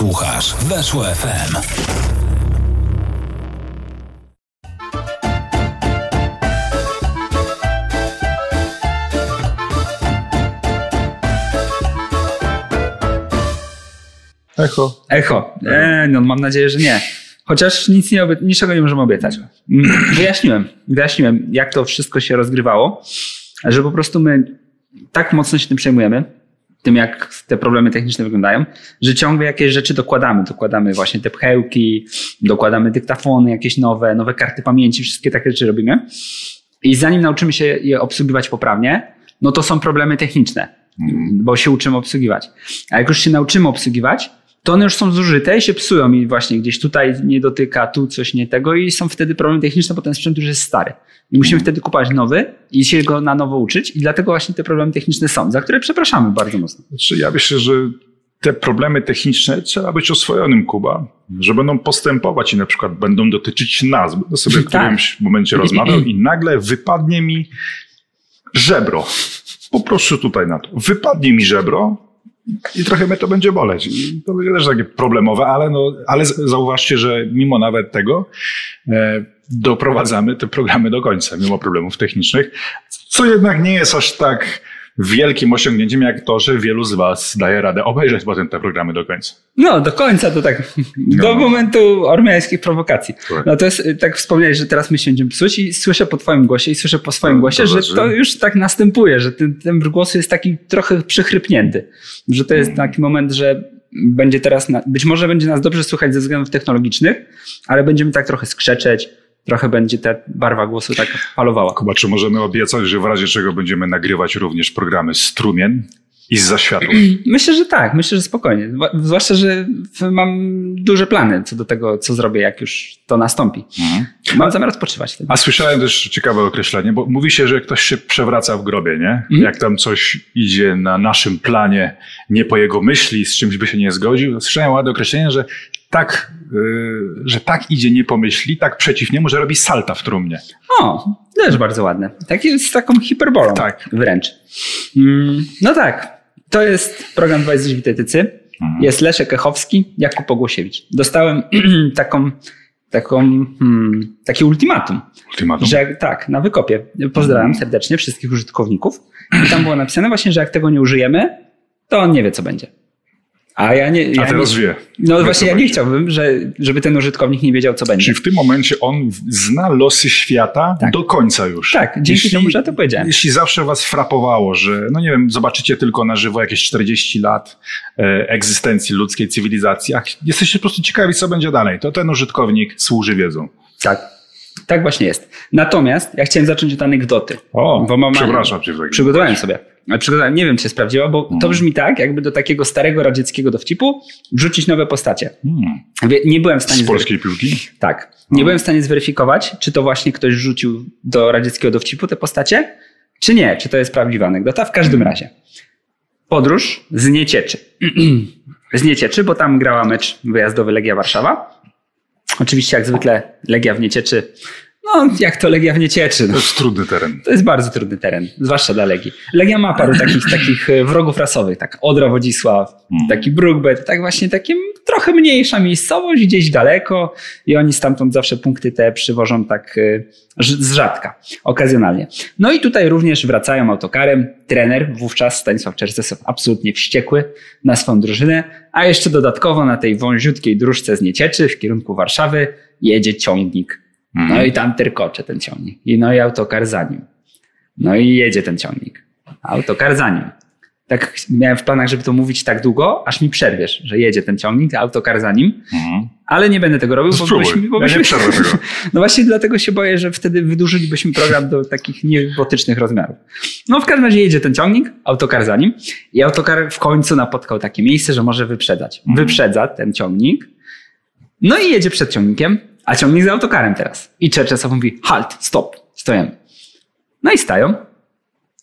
Słuchasz Weszło FM. Echo. Echo. E, no, mam nadzieję, że nie. Chociaż nic nie obie- niczego nie możemy obiecać. Mm, Wyjaśniłem, wyjaśniłem, jak to wszystko się rozgrywało, że po prostu my tak mocno się tym przejmujemy, tym jak te problemy techniczne wyglądają, że ciągle jakieś rzeczy dokładamy. Dokładamy właśnie te pchełki, dokładamy dyktafony jakieś nowe, nowe karty pamięci, wszystkie takie rzeczy robimy. I zanim nauczymy się je obsługiwać poprawnie, no to są problemy techniczne, bo się uczymy obsługiwać. A jak już się nauczymy obsługiwać, to one już są zużyte i się psują i właśnie gdzieś tutaj nie dotyka, tu coś nie tego i są wtedy problemy techniczne, bo ten sprzęt już jest stary. I musimy wtedy kupować nowy i się go na nowo uczyć i dlatego właśnie te problemy techniczne są, za które przepraszamy bardzo mocno. Znaczy, ja myślę, że te problemy techniczne trzeba być oswojonym, Kuba, że będą postępować i na przykład będą dotyczyć nas. Będę sobie w Tak. którymś momencie rozmawiał i nagle wypadnie mi żebro. Poproszę tutaj na to. Wypadnie mi żebro i trochę mnie to będzie boleć. I to będzie też takie problemowe, ale, no, ale zauważcie, że mimo nawet tego e, doprowadzamy te programy do końca, mimo problemów technicznych, co jednak nie jest aż tak wielkim osiągnięciem, jak to, że wielu z Was daje radę obejrzeć potem te programy do końca. No, do końca to tak, do No. momentu ormiańskich prowokacji. Tak. No to jest, y, tak wspomniałeś, że teraz my się będziemy psuć i słyszę po twoim głosie i słyszę po swoim No, głosie, to że znaczy- to już tak następuje, że ten, ten głos jest taki trochę przychrypnięty. Że to jest taki moment, że będzie teraz, na, być może będzie nas dobrze słuchać ze względów technologicznych, ale będziemy tak trochę skrzeczeć, trochę będzie ta barwa głosu tak falowała. Kuba, czy możemy obiecać, że w razie czego będziemy nagrywać również programy strumien i z zaświatów? Myślę, że tak, myślę, że spokojnie. Zwłaszcza, że mam duże plany co do tego, co zrobię, jak już to nastąpi. Mhm. Mam zamiar odpoczywać wtedy. A słyszałem też ciekawe określenie, bo mówi się, że ktoś się przewraca w grobie, nie? Jak tam coś idzie na naszym planie, nie po jego myśli, z czymś by się nie zgodził. Słyszałem ładne określenie, że tak, yy, że tak idzie nie po myśli, tak przeciw niemu, że robi salta w trumnie. O, też bardzo ładne. Taki z taką hiperbolą. Tak. Wręcz. Mm, no tak. To jest program 2 z Dietetycy. Jest Leszek Echowski, Jakub Pogłosiewicz. Dostałem taką, taką, hmm, takie ultimatum, Ultimatum. że tak, na wykopie. Pozdrawiam serdecznie wszystkich użytkowników. I tam było napisane właśnie, że jak tego nie użyjemy, to on nie wie, co będzie. A ja nie. Ja A teraz nie, wie. No właśnie, ja nie chciałbym, że, żeby ten użytkownik nie wiedział, co będzie. Czyli w tym momencie on zna losy świata Tak. do końca już. Tak, dzięki temu, że to powiedziałem. Jeśli zawsze was frapowało, że, no nie wiem, zobaczycie tylko na żywo jakieś 40 lat e, egzystencji ludzkiej cywilizacji, a jesteście po prostu ciekawi, co będzie dalej, to ten użytkownik służy wiedzą. Tak. Tak właśnie jest. Natomiast ja chciałem zacząć od anegdoty. O, Bo mam- przepraszam cię. Przygotowałem sobie. Przygotowałem, nie wiem, czy się sprawdziło, bo to brzmi tak, jakby do takiego starego radzieckiego dowcipu wrzucić nowe postacie. Hmm. Nie byłem w stanie Z polskiej piłki? Tak. Nie byłem w stanie zweryfikować, czy to właśnie ktoś rzucił do radzieckiego dowcipu te postacie, czy nie, czy to jest prawdziwa anegdota. W każdym razie. Podróż z Niecieczy. z Niecieczy, bo tam grała mecz wyjazdowy Legia Warszawa. Oczywiście, jak zwykle, Legia w Niecieczy. No, jak to Legia w Niecieczy. To No. jest trudny teren. To jest bardzo trudny teren, zwłaszcza dla Legii. Legia ma paru takich, takich e, wrogów rasowych, tak Odra Wodzisław, taki Brookbet, tak właśnie takie trochę mniejsza miejscowość, gdzieś daleko i oni stamtąd zawsze punkty te przywożą tak e, z rzadka, okazjonalnie. No i tutaj również wracają autokarem. Trener, wówczas Stanisław Czerzesow, absolutnie wściekły na swą drużynę, a jeszcze dodatkowo na tej wąziutkiej dróżce z Niecieczy w kierunku Warszawy jedzie ciągnik. No i tam terkocze ten ciągnik. I no i autokar za nim. No i jedzie ten ciągnik. Autokar za nim. Tak miałem w planach, żeby to mówić tak długo, aż mi przerwiesz, że jedzie ten ciągnik, autokar za nim. Ale nie będę tego robił, bo Spróbuj. byśmy, bo Ja nie byśmy, tego. No właśnie dlatego się boję, że wtedy wydłużylibyśmy program do takich niebotycznych rozmiarów. No w każdym razie jedzie ten ciągnik, autokar za nim i autokar w końcu napotkał takie miejsce, że może wyprzedzać. Wyprzedza ten ciągnik, no i jedzie przed ciągnikiem, a ciągnik z autokarem teraz. I Czerczesow mówi, halt, stop, stoimy. No i stają,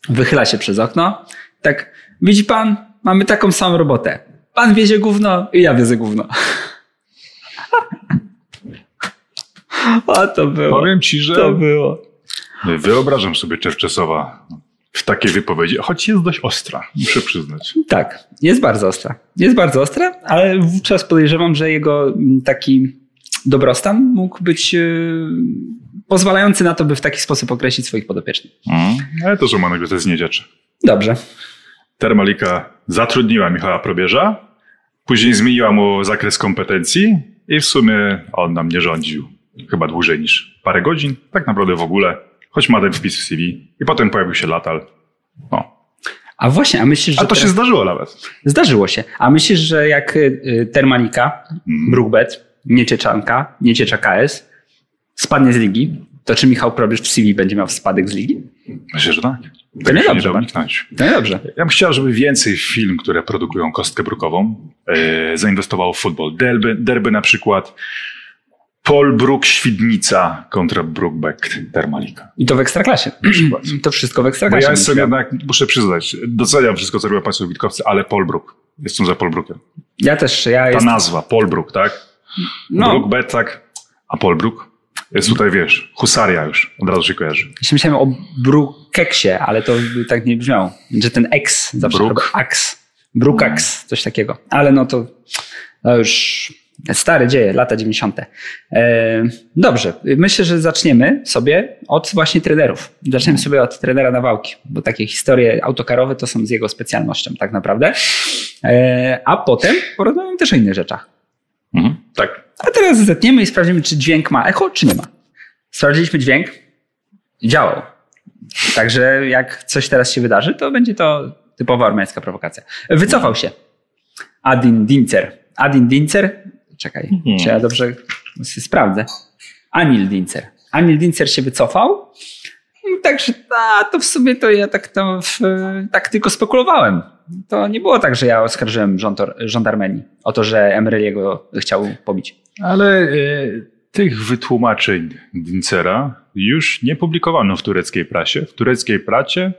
wychyla się przez okno, tak, widzi pan, mamy taką samą robotę. Pan wiezie gówno i ja wiezę gówno. O, to było. Powiem ci, że To było. wyobrażam sobie Czerczesowa w takiej wypowiedzi, choć jest dość ostra, muszę przyznać. Tak, jest bardzo ostra. Jest bardzo ostra, ale wówczas podejrzewam, że jego mm, taki dobrostan mógł być yy, pozwalający na to, by w taki sposób określić swoich podopiecznych. Mm. Ale to, ma nagle to jest niedzieczy. Dobrze. Termalika zatrudniła Michała Probierza, później zmieniła mu zakres kompetencji i w sumie on nam nie rządził chyba dłużej niż parę godzin, tak naprawdę w ogóle, choć ma ten wpis w CV i potem pojawił się Latal. No. A właśnie, a myślisz, że... A to teraz- się zdarzyło nawet. Zdarzyło się. A myślisz, że jak y, Termalika, Mhm. Brookbet, Niecieczanka, Nieciecza KS spadnie z ligi, to czy Michał Probierz w CV będzie miał spadek z ligi? Myślę, że tak. To Tego nie dobrze, nie. No dobrze. Ja bym chciał, żeby więcej firm, które produkują kostkę brukową, e, zainwestowało w futbol. Derby, derby na przykład Polbruk Świdnica kontra Brookbeck Termalika. I to w Ekstraklasie. To wszystko w Bo Ekstraklasie. ja jestem jednak, muszę przyznać, doceniam wszystko, co robią Państwo Witkowcy, ale Polbruk. Jestem za Polbrukiem. Ja też, ja Ta nazwa, Polbruk, tak? No, Brookbet, tak? A Polbruk? Jest tutaj, wiesz, husaria już, od razu się kojarzy. Jeszcze myślałem o Brukeksie, ale to tak nie brzmiało. Że ten X zawsze Bruk. Ax. Brukax, coś takiego. Ale no to, to już stare dzieje, lata 90. E, dobrze, myślę, że zaczniemy sobie od właśnie trenerów. Zaczniemy sobie od trenera Nawałki, bo takie historie autokarowe to są z jego specjalnością tak naprawdę. E, a potem porozmawiamy też o innych rzeczach. Mhm. Tak. A teraz zetniemy i sprawdzimy, czy dźwięk ma echo, czy nie ma. Sprawdziliśmy dźwięk. Działał. Także jak coś teraz się wydarzy, to będzie to typowa armeńska prowokacja. Wycofał się. Adin Dincer. Adin Dincer. Czekaj, Mhm. czy ja dobrze sprawdzę. Anil Dincer. Anil Dincer się wycofał. Także a, to w sumie to ja tak, to w, tak tylko spekulowałem. To nie było tak, że ja oskarżyłem rząd, rząd Armenii o to, że Emrelie go chciał pobić. Ale e, tych wytłumaczeń Dincera już nie publikowano w tureckiej prasie. W tureckiej prasie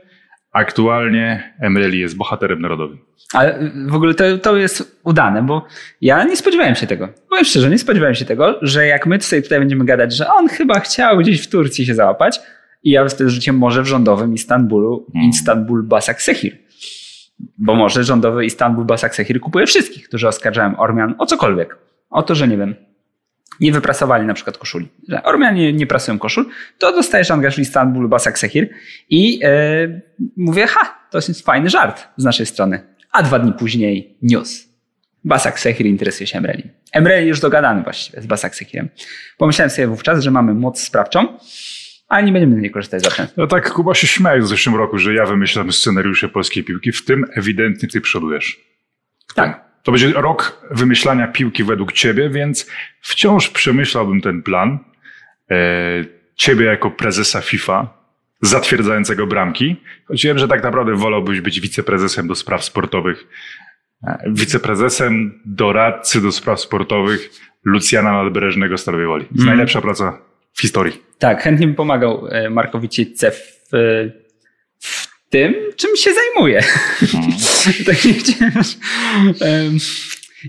aktualnie Emreli jest bohaterem narodowym. Ale w ogóle to, to jest udane, bo ja nie spodziewałem się tego. Powiem szczerze, nie spodziewałem się tego, że jak my tutaj, tutaj będziemy gadać, że on chyba chciał gdzieś w Turcji się załapać i ja wtedy rzuciłem może w rządowym Istanbulu, Mm. Istanbul Basaksehir. Bo może rządowy Istanbul Basaksehir kupuje wszystkich, którzy oskarżają Ormian o cokolwiek. O to, że nie wiem, nie wyprasowali na przykład koszuli. Że Ormianie nie prasują koszul, to dostajesz angaż w Istanbul Basaksehir i e, mówię, ha, to jest fajny żart z naszej strony. A dwa dni później news. Basak Sehir interesuje się Emreli. Emreli już dogadany właściwie z Basak Sehirem. Pomyślałem sobie wówczas, że mamy moc sprawczą, ale nie będziemy z niej korzystać za często. No tak Kuba się śmiał w zeszłym roku, że ja wymyślam scenariusze polskiej piłki, w tym ewidentnie ty przodujesz. Tak. To będzie rok wymyślania piłki według ciebie, więc wciąż przemyślałbym ten plan. E, ciebie jako prezesa FIFA, zatwierdzającego bramki. Choć wiem, że tak naprawdę wolałbyś być wiceprezesem do spraw sportowych. E, wiceprezesem, doradcy do spraw sportowych Lucjana Nadbreżnego Stalowej Woli. Mm. najlepsza praca w historii. Tak, chętnie bym pomagał e, Markowi Cietce w, e, w tym, czym się zajmuje. tak nie em,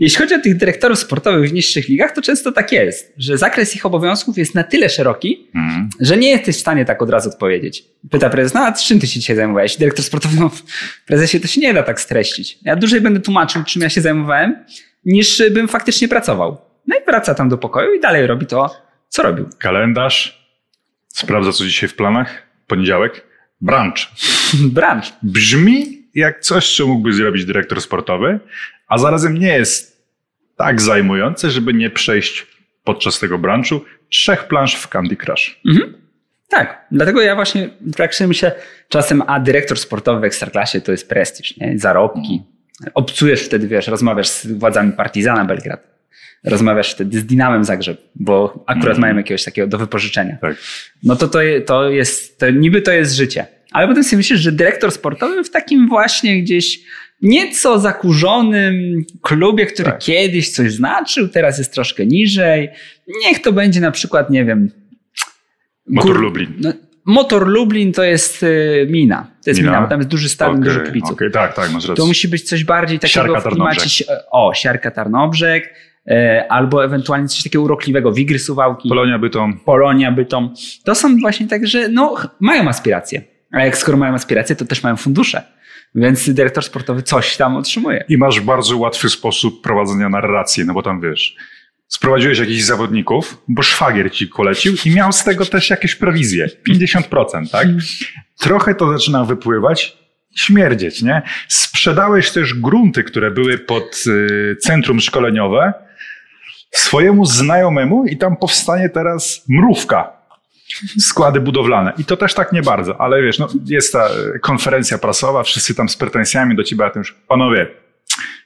Jeśli chodzi o tych dyrektorów sportowych w niższych ligach, to często tak jest, że zakres ich obowiązków jest na tyle szeroki, Mhm. że nie jesteś w stanie tak od razu odpowiedzieć. Pyta prezes, no a czym ty się dzisiaj zajmowałeś? Dyrektor sportowy, no prezesie to się nie da tak streścić. Ja dłużej będę tłumaczył, czym ja się zajmowałem, niż bym faktycznie pracował. No i wraca tam do pokoju i dalej robi to, co robił. Kalendarz. Sprawdza, co dzisiaj w planach. Poniedziałek. Brunch. Branch. Brzmi jak coś, co mógłby zrobić dyrektor sportowy, a zarazem nie jest tak zajmujące, żeby nie przejść podczas tego brunchu trzech plansz w Candy Crush. Tak, dlatego ja właśnie tak sobie myślę czasem, a dyrektor sportowy w Ekstraklasie to jest prestiż, nie? zarobki. Obcujesz wtedy, wiesz, rozmawiasz z władzami Partizana Belgrad. Rozmawiasz wtedy z Dynamem Zagrzeb, bo akurat Mhm. mają jakiegoś takiego do wypożyczenia. Tak. No to to, to jest, to niby to jest życie. Ale potem sobie myślisz, że dyrektor sportowy w takim właśnie gdzieś nieco zakurzonym klubie, który Tak. kiedyś coś znaczył, teraz jest troszkę niżej. Niech to będzie na przykład, nie wiem, Motor Gór- Lublin. no, Motor Lublin to jest y, mina. To jest mina, Mina? bo tam jest duży stadion, Okej, dużo kibiców. okej, tak, tak, masz rację. To musi być coś bardziej takiego Siarka w klimacie... O, Siarka Tarnobrzeg, albo ewentualnie coś takiego urokliwego, Wigry Suwałki, Polonia Bytom. Polonia Bytom. To są właśnie tak, że no, mają aspiracje. A jak skoro mają aspiracje, to też mają fundusze. Więc dyrektor sportowy coś tam otrzymuje. I masz bardzo łatwy sposób prowadzenia narracji, no bo tam wiesz, sprowadziłeś jakichś zawodników, bo szwagier ci kolecił i miał z tego też jakieś prowizje. 50%, tak? Trochę to zaczyna wypływać, śmierdzieć, nie? Sprzedałeś też grunty, które były pod y, centrum szkoleniowe swojemu znajomemu i tam powstanie teraz mrówka. Składy budowlane. I to też tak nie bardzo, ale wiesz, no, jest ta konferencja prasowa, wszyscy tam z pretensjami do ciebie, a tym już, panowie,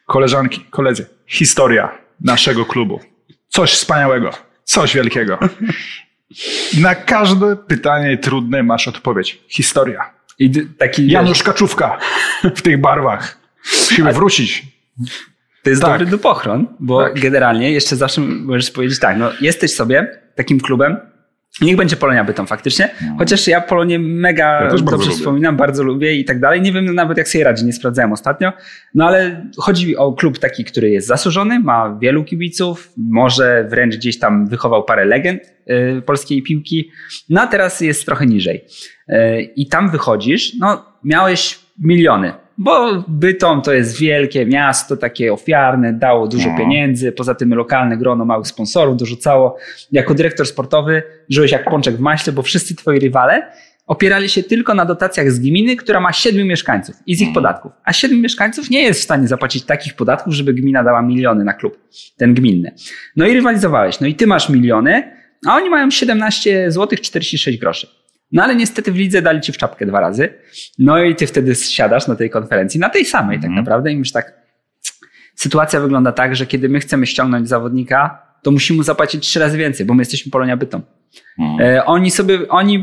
koleżanki, koledzy, historia naszego klubu. Coś wspaniałego, coś wielkiego. Na każde pytanie trudne masz odpowiedź. Historia. I taki Janusz Kaczówka w tych barwach. Musimy wrócić. To jest Tak. dobry dupochron, bo Tak. generalnie jeszcze zawsze możesz powiedzieć tak, no jesteś sobie takim klubem, niech będzie Polonia Bytom faktycznie, chociaż ja Polonię mega Ja dobrze lubię. wspominam, bardzo lubię i tak dalej. Nie wiem nawet jak sobie radzi, nie sprawdzałem ostatnio, no ale chodzi o klub taki, który jest zasłużony, ma wielu kibiców, może wręcz gdzieś tam wychował parę legend y, polskiej piłki, no a teraz jest trochę niżej. Y, I tam wychodzisz, no miałeś miliony, bo Bytom to jest wielkie miasto, takie ofiarne, dało dużo No. pieniędzy, poza tym lokalne grono małych sponsorów dorzucało. Jako dyrektor sportowy żyłeś jak pączek w maśle, bo wszyscy twoi rywale opierali się tylko na dotacjach z gminy, która ma siedmiu mieszkańców i z ich podatków. A siedmiu mieszkańców nie jest w stanie zapłacić takich podatków, żeby gmina dała miliony na klub, ten gminny. No i rywalizowałeś. No i ty masz miliony, a oni mają 17 zł 46 groszy. No ale niestety w lidze dali ci w czapkę dwa razy. No i ty wtedy siadasz na tej konferencji, na tej samej tak naprawdę i mówisz tak, sytuacja wygląda tak, że kiedy my chcemy ściągnąć zawodnika, to musimy mu zapłacić trzy razy więcej, bo my jesteśmy Polonia Bytom. E, oni sobie, oni,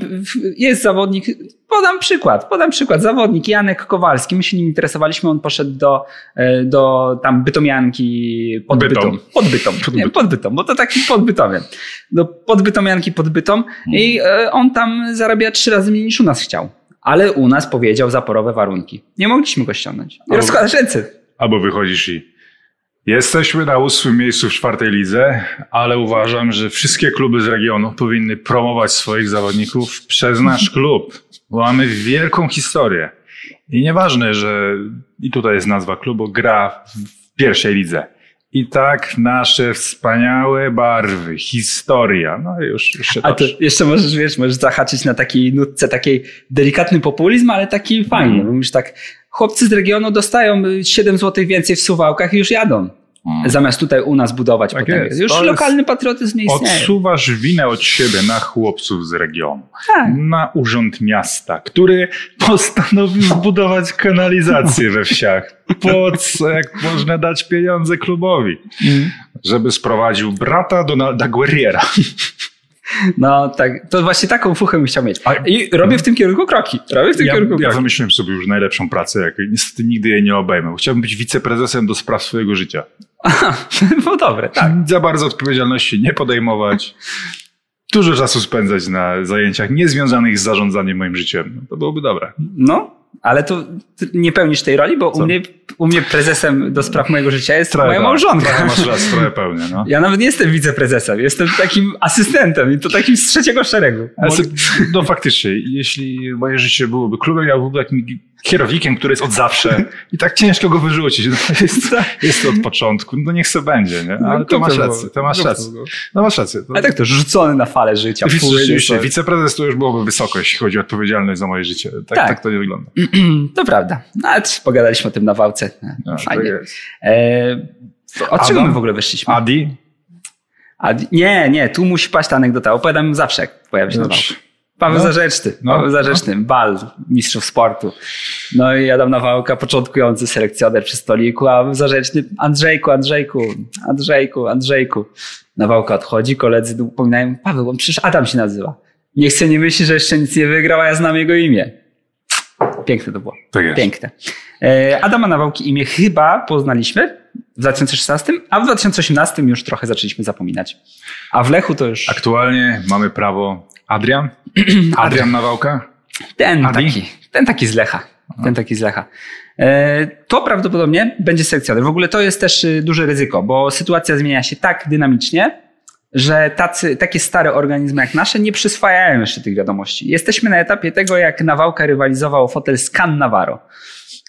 jest zawodnik, podam przykład, podam przykład, zawodnik Janek Kowalski, my się nim interesowaliśmy, on poszedł do, e, do tam Bytomianki pod Bytom. Bytom. Pod Bytom, Pod nie, pod Bytom, bo to taki pod Bytomiem. Do podbytomianki pod Bytom i e, on tam zarabia trzy razy mniej niż u nas chciał. Ale u nas powiedział zaporowe warunki. Nie mogliśmy go ściągnąć. Rozkładasz ręce. Albo wychodzisz i jesteśmy na ósmym miejscu w czwartej lidze, ale uważam, że wszystkie kluby z regionu powinny promować swoich zawodników przez nasz klub, bo mamy wielką historię. I nieważne, że i tutaj jest nazwa klubu, gra w pierwszej lidze. I tak nasze wspaniałe barwy, historia. No i już, już A to jeszcze możesz, wiesz, możesz zahaczyć na takiej nutce, takiej delikatny populizm, ale taki fajny. Mm. Mówisz tak, chłopcy z regionu dostają y, 7 zł więcej w suwałkach i już jadą. Mm. Zamiast tutaj u nas budować Tak potem. jest. Już To jest- lokalny patriotyzm nie istnieje. Odsuwasz winę od siebie na chłopców z regionu. Tak. na urząd miasta, który postanowił zbudować kanalizację we wsiach. Po co, jak można dać pieniądze klubowi? Żeby sprowadził brata Donalda Guerriera. No tak, to właśnie taką fuchę bym chciał mieć. I robię w tym kierunku kroki. Robię w tym Ja, kierunku ja kroki. wymyśliłem sobie już najlepszą pracę, jak niestety nigdy jej nie obejmę. Chciałbym być wiceprezesem do spraw swojego życia. No dobre, tak. Za bardzo odpowiedzialności nie podejmować. Dużo czasu spędzać na zajęciach niezwiązanych z zarządzaniem moim życiem. To byłoby dobre. No, ale to nie pełnisz tej roli, bo u mnie, u mnie prezesem do spraw mojego życia jest moja tak, małżonka. Trochę masz raz, trochę pełnię. No. Ja nawet nie jestem wiceprezesem, jestem takim asystentem i to takim z trzeciego szeregu. Se- no faktycznie, jeśli moje życie byłoby klubem, ja byłbym takim kierownikiem, który jest od zawsze i tak ciężko go wyrzucić. No, jest, jest to od początku, no niech se będzie, nie? Ale to masz rację, to masz rację. No masz rację. To, Ale tak to rzucony na falę życia. Rzeczywiście, wiceprezes to już byłoby wysoko, jeśli chodzi o odpowiedzialność za moje życie. Tak, Tak. tak. to nie wygląda. To prawda. Nawet pogadaliśmy o tym na wałce. No, Fajnie. tak. E, od czego my w ogóle wyszliśmy? Adi? A, nie, nie, tu musi paść ta anegdota. Opowiadam zawsze, jak pojawia się na Dobrze. wałce. Paweł No. Zarzeczny, No. Paweł Zarzeczny, bal mistrzów sportu. No i Adam Nawałka, początkujący selekcjoner przy stoliku, a Paweł Zarzeczny, Andrzejku, Andrzejku, Andrzejku, Andrzejku. Nawałka odchodzi, koledzy upominają, Paweł, on przecież Adam się nazywa. Niech sobie nie myśli, że jeszcze nic nie wygrał, a ja znam jego imię. Piękne to było. Tak jest. Piękne. E, Adama Nawałki imię chyba poznaliśmy w 2016, a w 2018 już trochę zaczęliśmy zapominać. A w Lechu to już Aktualnie mamy prawo Adrian? Adrian Nawałka? ten Adi? taki, ten taki z Lecha. Ten taki z Lecha. E, To prawdopodobnie będzie selekcjoner. W ogóle to jest też y, duże ryzyko, bo sytuacja zmienia się tak dynamicznie, że tacy, takie stare organizmy jak nasze nie przyswajają jeszcze tych wiadomości. Jesteśmy na etapie tego, jak Nawałka rywalizował fotel z Can Navarro.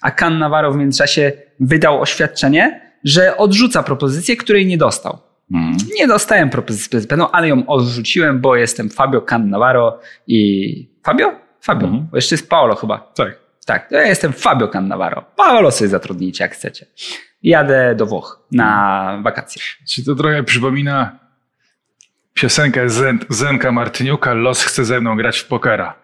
A Can Navarro w międzyczasie wydał oświadczenie, że odrzuca propozycję, której nie dostał. Mhm. Nie dostałem propozycji PZPN, ale ją odrzuciłem, bo jestem Fabio Cannavaro i... Fabio? Fabio, Mhm. jeszcze jest Paolo chyba. Tak. Tak, ja jestem Fabio Cannavaro. Paolo sobie zatrudnijcie jak chcecie. Jadę do Włoch na wakacje. Czy to trochę przypomina piosenkę Zen, Zenka Martyniuka Los chce ze mną grać w pokera.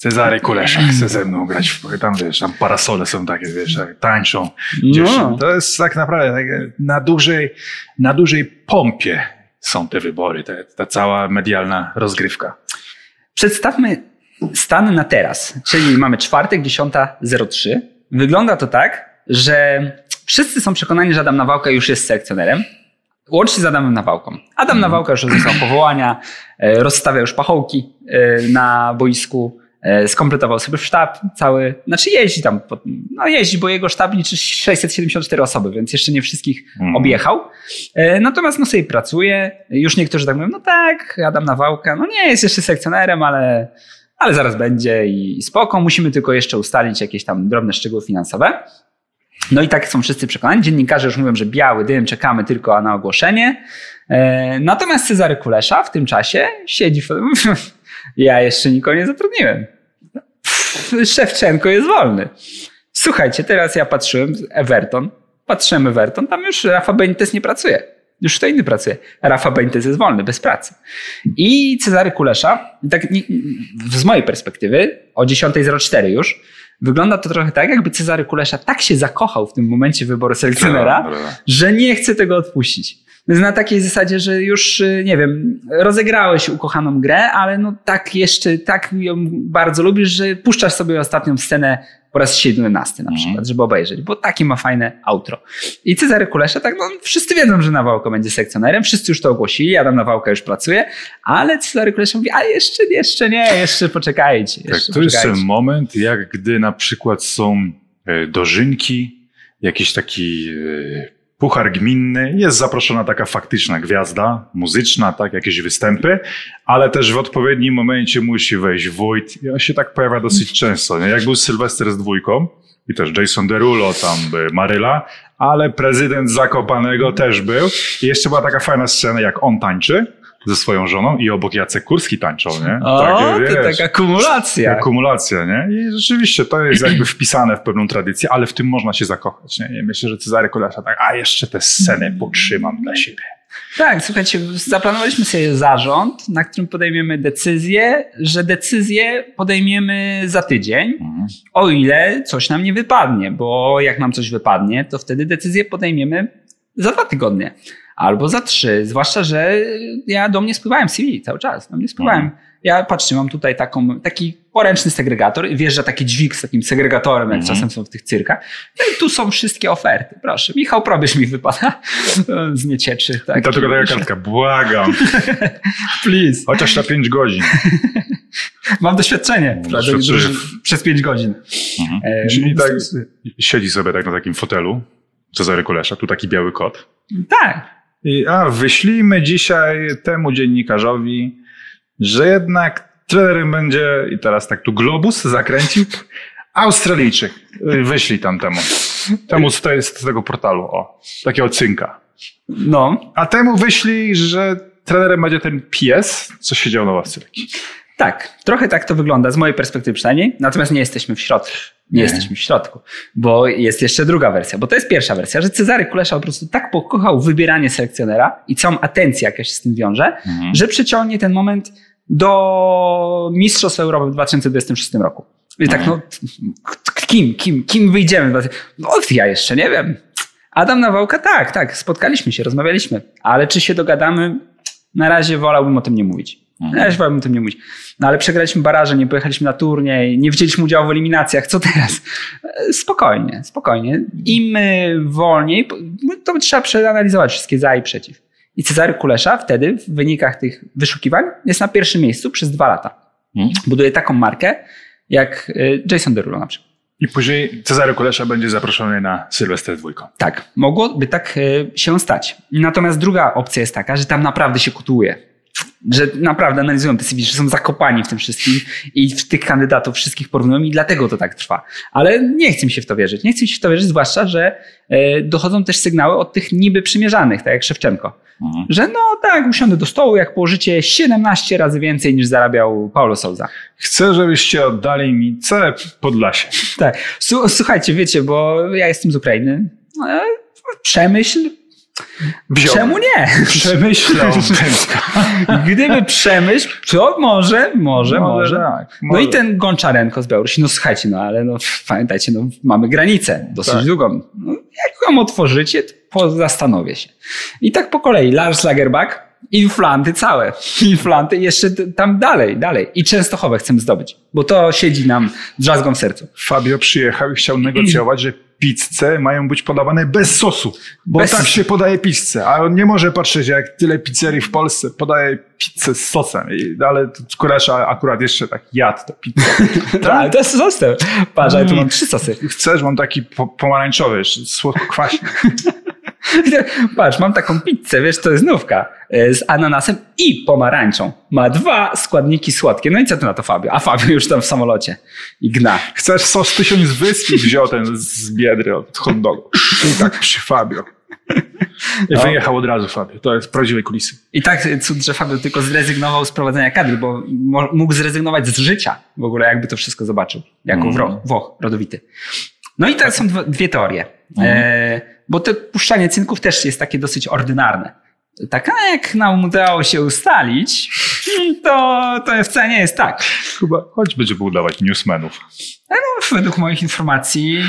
Cezary Kulesza chce ze mną grać w. Tam wiesz, tam parasole są takie, wiesz, tak, tańczą. No. To jest tak naprawdę takie na dużej, na dużej pompie są te wybory, te, ta cała medialna rozgrywka. Przedstawmy stan na teraz, czyli mamy czwartek, 10.03. Wygląda to tak, że wszyscy są przekonani, że Adam Nawałka już jest selekcjonerem. Łącznie z Adamem Nawałką. Adam Nawałka już rozdał powołania, e, rozstawia już pachołki e, na boisku, skompletował sobie sztab cały, znaczy jeździ tam, no jeździ, bo jego sztab liczy 674 osoby, więc jeszcze nie wszystkich Mhm. objechał. E, Natomiast no sobie pracuje, już niektórzy tak mówią, no tak, Adam Nawałka, no nie jest jeszcze selekcjonerem, ale, ale zaraz będzie i i spoko, musimy tylko jeszcze ustalić jakieś tam drobne szczegóły finansowe. No i tak są wszyscy przekonani. Dziennikarze już mówią, że biały dym, czekamy tylko na ogłoszenie. E, Natomiast Cezary Kulesza w tym czasie siedzi w... Ja jeszcze nikogo nie zatrudniłem. Pff, Szewczenko jest wolny. Słuchajcie, teraz ja patrzyłem, Everton, patrzyłem Everton, tam już Rafa Benitez nie pracuje. Już kto inny pracuje. Rafa Benitez jest wolny, bez pracy. I Cezary Kulesza, tak z mojej perspektywy, o 10.04 już, wygląda to trochę tak, jakby Cezary Kulesza tak się zakochał w tym momencie wyboru selekcjonera, że nie chce tego odpuścić. Na takiej zasadzie, że już, y, nie wiem, rozegrałeś ukochaną grę, ale no tak jeszcze, tak ją bardzo lubisz, że puszczasz sobie ostatnią scenę po raz 17 na przykład, żeby obejrzeć, bo takie ma fajne outro. I Cezary Kulesza, tak, no wszyscy wiedzą, że Nawałka będzie sekcjonerem, wszyscy już to ogłosili, Adam Nawałka już pracuje, ale Cezary Kulesza mówi, a jeszcze, jeszcze nie, jeszcze poczekajcie. Tak, Jeszcze to jest ten moment, jak gdy na przykład są e, dożynki, jakiś taki e, puchar gminny, jest zaproszona taka faktyczna gwiazda muzyczna, tak, jakieś występy, ale też w odpowiednim momencie musi wejść Wójt i on się tak pojawia dosyć często. Nie? Jak był Sylwester z dwójką i też Jason Derulo, tam Maryla, ale prezydent Zakopanego też był i jeszcze była taka fajna scena, jak on tańczy ze swoją żoną i obok Jacek Kurski tańczą, nie? O, Takie, to wiesz, taka kumulacja. Akumulacja, nie? I rzeczywiście to jest jakby wpisane w pewną tradycję, ale w tym można się zakochać, nie? I myślę, że Cezary Kulesza tak, a jeszcze tę scenę potrzymam dla siebie. Tak, słuchajcie, zaplanowaliśmy sobie zarząd, na którym podejmiemy decyzję, że decyzję podejmiemy za tydzień, o ile coś nam nie wypadnie, bo jak nam coś wypadnie, to wtedy decyzję podejmiemy za dwa tygodnie albo za trzy, zwłaszcza, że ja do mnie spływałem CV cały czas, do mnie spływałem. Ja patrzcie, mam tutaj taką, taki poręczny segregator wjeżdża taki dźwig z takim segregatorem, jak Mhm. czasem są w tych cyrkach. No i tu są wszystkie oferty, proszę. Michał Probierz mi wypada z niecieczy. Tak. I to tylko taka kartka, błagam, Please. chociaż na 5 godzin. Mam doświadczenie. Prawda, że Przez pięć godzin. E, Czyli tak siedzi sobie tak na takim fotelu, Cezary Kulesza, tu taki biały kot. Tak. I, a wyślijmy dzisiaj temu dziennikarzowi, że jednak trenerem będzie, i teraz tak tu globus zakręcił, Australijczyk. Wyślij tam temu. Temu z, tej, z tego portalu, o, takiego cynka. No, A temu wyślij, że trenerem będzie ten pies, co siedział na ławce. Tak. Trochę tak to wygląda, z mojej perspektywy przynajmniej. Natomiast nie jesteśmy w środku. Nie, Nie. jesteśmy w środku. Bo jest jeszcze druga wersja. Bo to jest pierwsza wersja, że Cezary Kulesza po prostu tak pokochał wybieranie selekcjonera i całą atencję, jaka się z tym wiąże, że przyciągnie ten moment do Mistrzostw Europy w 2026 roku. I tak, no, k- kim, kim, kim wyjdziemy? No, ja jeszcze nie wiem. Adam Nawałka, tak, tak, spotkaliśmy się, rozmawialiśmy, ale czy się dogadamy? Na razie wolałbym o tym nie mówić. Na razie wolałbym o tym nie mówić. No ale przegraliśmy baraże, nie pojechaliśmy na turniej, nie wzięliśmy udziału w eliminacjach, co teraz? E, Spokojnie, spokojnie. Im e, wolniej, to trzeba przeanalizować wszystkie za i przeciw. I Cezary Kulesza wtedy w wynikach tych wyszukiwań jest na pierwszym miejscu przez dwa lata. Mhm. Buduje taką markę jak y, Jason Derulo na przykład. I później Cezary Kulesza będzie zaproszony na Sylwester dwójką. Tak, mogłoby tak e, się stać. Natomiast druga opcja jest taka, że tam naprawdę się kotuje. Że naprawdę analizują te CV, że są zakopani w tym wszystkim i w tych kandydatów wszystkich porównują i dlatego to tak trwa. Ale nie chcę mi się w to wierzyć. Nie chcę mi się w to wierzyć, zwłaszcza, że e, dochodzą też sygnały od tych niby przymierzanych, tak jak Szewczenko. Mhm. Że no tak, usiądę do stołu, jak położycie 17 razy więcej niż zarabiał Paulo Souza. Chcę, żebyście oddali mi całe Podlasie. Tak. Słuchajcie, wiecie, bo ja jestem z Ukrainy. E, Przemyśl. Wziął. Czemu nie? Przemyślał. Gdyby przemyśl, to może, może, może. tak. No i ten Gonczarenko z Białorusi, no słuchajcie, no ale no pamiętajcie, no mamy granicę dosyć Tak. długą. No, jak ją otworzycie, to zastanowię się. I tak po kolei, Lars Lagerbach, inflanty całe. Inflanty jeszcze tam dalej, dalej. I Częstochowę chcemy zdobyć, bo to siedzi nam drzazgą w sercu. Fabio przyjechał i chciał negocjować, że pizze mają być podawane bez sosu. Bo Bez tak się podaje pizzę. A on nie może patrzeć, jak tyle pizzerii w Polsce podaje pizzę z sosem. Ale Kulesza akurat jeszcze tak jadł tę pizzę. Tak, ale to jest sosem. Patrz, ale tu mam trzy sosy. Chcesz, mam taki po, pomarańczowy, słodko-kwaśny. Patrz, mam taką pizzę, wiesz, to jest nówka, e, z ananasem i pomarańczą. Ma dwa składniki słodkie. No i co ty na to, Fabio? A Fabio już tam w samolocie i gna. Chcesz sos tysiąc wysp i wziął ten z biedry od hot dogu. I tak przy Fabio. I No. wyjechał od razu Fabio. To jest prawdziwe kulisy. I tak cud, że Fabio tylko zrezygnował z prowadzenia kadry, bo mógł zrezygnować z życia w ogóle, jakby to wszystko zobaczył, jako Mhm. Wro- Włoch rodowity. No i teraz są dwie teorie. E, bo to puszczanie cynków też jest takie dosyć ordynarne. Tak, a jak nam udało się ustalić, to, to wcale nie jest tak. Chyba choć będzie budować newsmenów. No, według moich informacji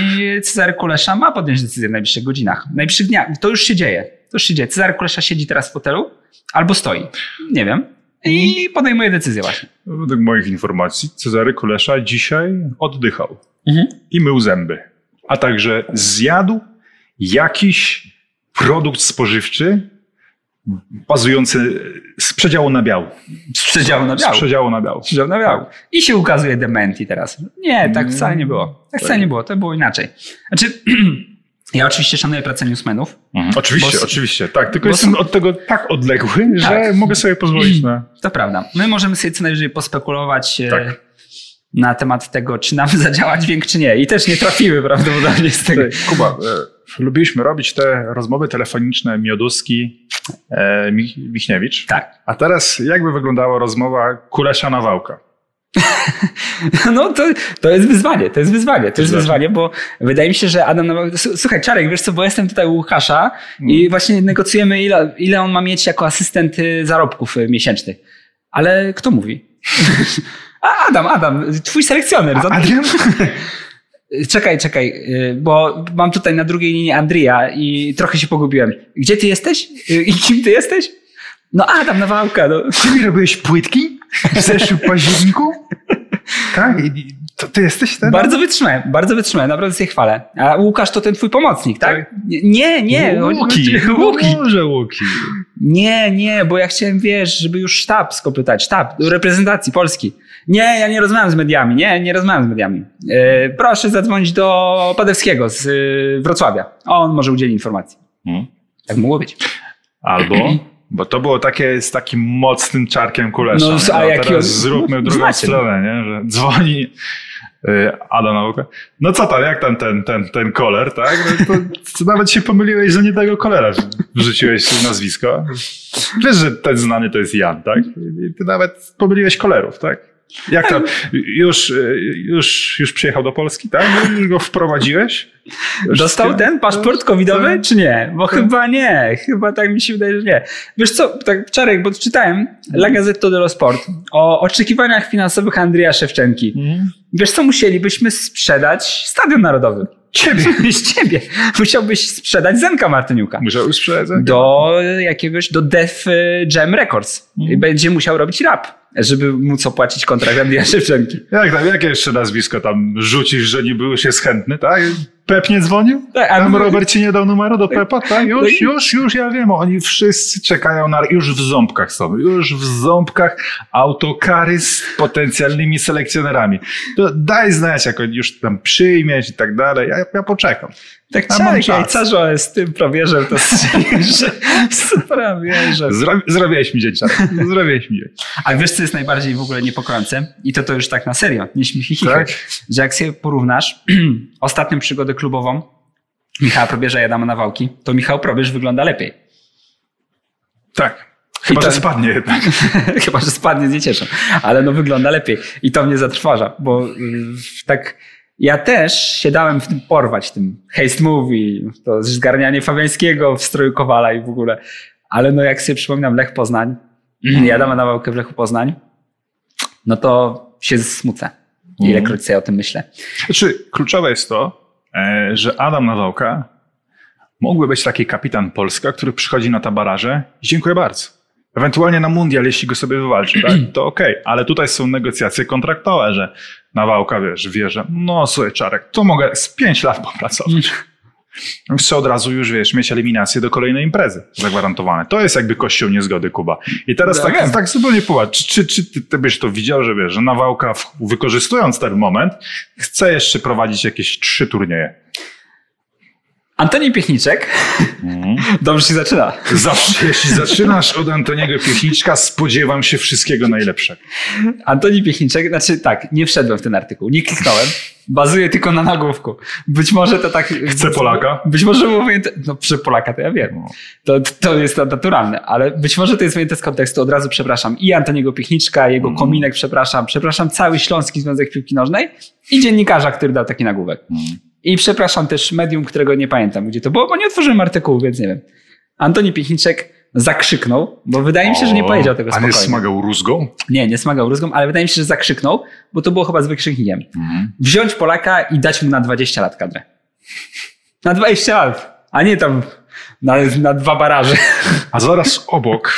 Cezary Kulesza ma podjąć decyzję w najbliższych godzinach, w najbliższych dniach. To już się dzieje. To już się dzieje. Cezary Kulesza siedzi teraz w fotelu albo stoi. Nie wiem. I podejmuje decyzję właśnie. Według moich informacji Cezary Kulesza dzisiaj oddychał Mhm. i mył zęby. A także zjadł jakiś produkt spożywczy bazujący z przedziału na biału. Z przedziału na Z biału. przedziału na biału. Przedział na biału. I się ukazuje dementi teraz. Nie, tak wcale nie było. Tak wcale nie było. To było inaczej. Znaczy, ja oczywiście szanuję pracę newsmenów. Oczywiście, Bo- oczywiście. Tak, tylko jestem są- od tego tak odległy, że Tak. mogę sobie pozwolić na... To prawda. My możemy sobie co najwyżej pospekulować e, Tak. na temat tego, czy nam zadziała dźwięk, czy nie. I też nie trafiły prawdopodobnie z tego. Kuba, e, lubiliśmy robić te rozmowy telefoniczne Mioduski, e, Mich- Michniewicz. Tak. A teraz jakby wyglądała rozmowa Kulesza-Nawałka? No to, to jest wyzwanie, to jest wyzwanie, to jest wyzwanie, bo wydaje mi się, że Adam Nowak... S- Słuchaj, Czarek, wiesz co, bo jestem tutaj u Łukasza i właśnie negocjujemy, ile, ile on ma mieć jako asystent y, zarobków y, miesięcznych. Ale kto mówi? A, Adam, Adam, twój selekcjoner. Adrian? Czekaj, czekaj, y, bo mam tutaj na drugiej linii Andrija i trochę się pogubiłem. Gdzie ty jesteś? Y, I kim ty jesteś? No Adam Nawałka, no. Ty mi robiłeś płytki w zeszłym październiku? Tak? To ty jesteś ten? Bardzo wytrzymałem, bardzo wytrzymałem, naprawdę się chwalę. A Łukasz to ten twój pomocnik, tak? Tak. Nie, nie. Łuki. Łuki. Może Łuki. Nie, nie, bo ja chciałem, wiesz, żeby już sztab skopytać, sztab do reprezentacji Polski. Nie, ja nie rozmawiam z mediami, nie, nie rozmawiam z mediami. E, proszę zadzwonić do Padewskiego z e, Wrocławia. On może udzieli informacji. Hmm. Tak mogło być. Albo, bo to było takie z takim mocnym czarkiem Kulesza. No, a jaki teraz on- zróbmy no, drugą znacie. stronę, nie? że dzwoni y, Ada Nauka. No co tam, jak tam ten, ten, ten koler, tak? No, to nawet się pomyliłeś, że nie tego kolera wrzuciłeś nazwisko. Wiesz, że ten znany to jest Jan, tak? I ty nawet pomyliłeś kolerów, tak? Jak tam, już, y, już, już przyjechał do Polski, tak? Już go wprowadziłeś? Już Dostał ten paszport covidowy, Tak. czy nie? Bo chyba nie. Chyba tak mi się wydaje, że nie. Wiesz co, tak Czarek, bo czytałem La Gazzetta dello Sport o oczekiwaniach finansowych Andrija Szewczenki. Mhm. Wiesz co, musielibyśmy sprzedać Stadion Narodowy. Ciebie. Z ciebie. Musiałbyś sprzedać Zenka Martyniuka. Musiał już sprzedać. Do jakiegoś, do Def Jam Records. I będzie musiał robić rap, żeby móc opłacić kontrakt Andrija Szewczenki. Jak tam, jakie jeszcze nazwisko tam rzucisz, że niby już jest chętny, tak? Pep nie dzwonił? Tak, a Tam my- Robert ci nie dał numeru do Pepa? Tak, No już, i- już, już, ja wiem. Oni wszyscy czekają na, już w ząbkach są. Już w ząbkach autokary z potencjalnymi selekcjonerami. To daj znać, jak on już tam przyjmiesz i tak dalej. Ja, ja poczekam. Tak A mam czarek czas. jajcarzo z tym probierzem, to że probierzem. Zro, zrobiłeś mi dzień, Czarek. Zrobiłeś mi dzień. A wiesz, co jest najbardziej w ogóle niepokojące? I to to już tak na serio, nie śmiech i Tak? Że jak sobie porównasz ostatnią przygodę klubową Michała Probierza i Adama Nawałki, to Michał Probierz wygląda lepiej. Tak. Chyba, to- że spadnie jednak. Chyba, że spadnie, nie cieszę. Ale no wygląda lepiej. I to mnie zatrważa, bo y, tak ja też się dałem w tym porwać, tym haste movie, to zgarnianie Fabiańskiego w stroju Kowala i w ogóle. Ale no jak sobie przypominam Lech Poznań, ja dam nawałkę w Lechu Poznań, no to się smucę. Ilekroć sobie o tym myślę. Znaczy, kluczowe jest to, e, że Adam Nawałka mógłby być taki kapitan Polska, który przychodzi na tabaraże i dziękuję bardzo. Ewentualnie na mundial, jeśli go sobie wywalczy, tak? to okej, ale tutaj są negocjacje kontraktowe, że Nawałka, wiesz, wie, że no słuchaj Czarek, to mogę z pięć lat popracować. Chcę od razu już, wiesz, mieć eliminację do kolejnej imprezy zagwarantowane. To jest jakby kościół niezgody, Kuba. I teraz tak, wiem. tak zupełnie popatrz, czy, czy, czy ty, ty byś to widział, że wiesz, że Nawałka w- wykorzystując ten moment chce jeszcze prowadzić jakieś trzy turnieje. Antoni Piechniczek, dobrze się zaczyna. Zawsze, jeśli zaczynasz od Antoniego Piechniczka, spodziewam się wszystkiego najlepszego. Antoni Piechniczek, znaczy tak, nie wszedłem w ten artykuł, nie kliknąłem, bazuję tylko na nagłówku. Być może to tak... Chce Polaka? Być może wyjęte, no przy Polaka to ja wiem. No. To, to jest naturalne, ale być może to jest wyjęte z kontekstu. Od razu przepraszam i Antoniego Piechniczka, jego Mhm. kominek przepraszam, przepraszam cały Śląski Związek Piłki Nożnej i dziennikarza, który dał taki nagłówek. Mhm. I przepraszam też medium, którego nie pamiętam, gdzie to było, bo nie otworzyłem artykułu, więc nie wiem. Antoni Piechniczek zakrzyknął, bo wydaje mi się, że nie powiedział tego A nie spokojnie. smagał rózgą? Nie, nie smagał rózgą, ale wydaje mi się, że zakrzyknął, bo to było chyba z wykrzyknikiem. Mhm. Wziąć Polaka i dać mu na 20 lat kadrę. Na 20 lat, a nie tam na, na dwa baraże. A zaraz obok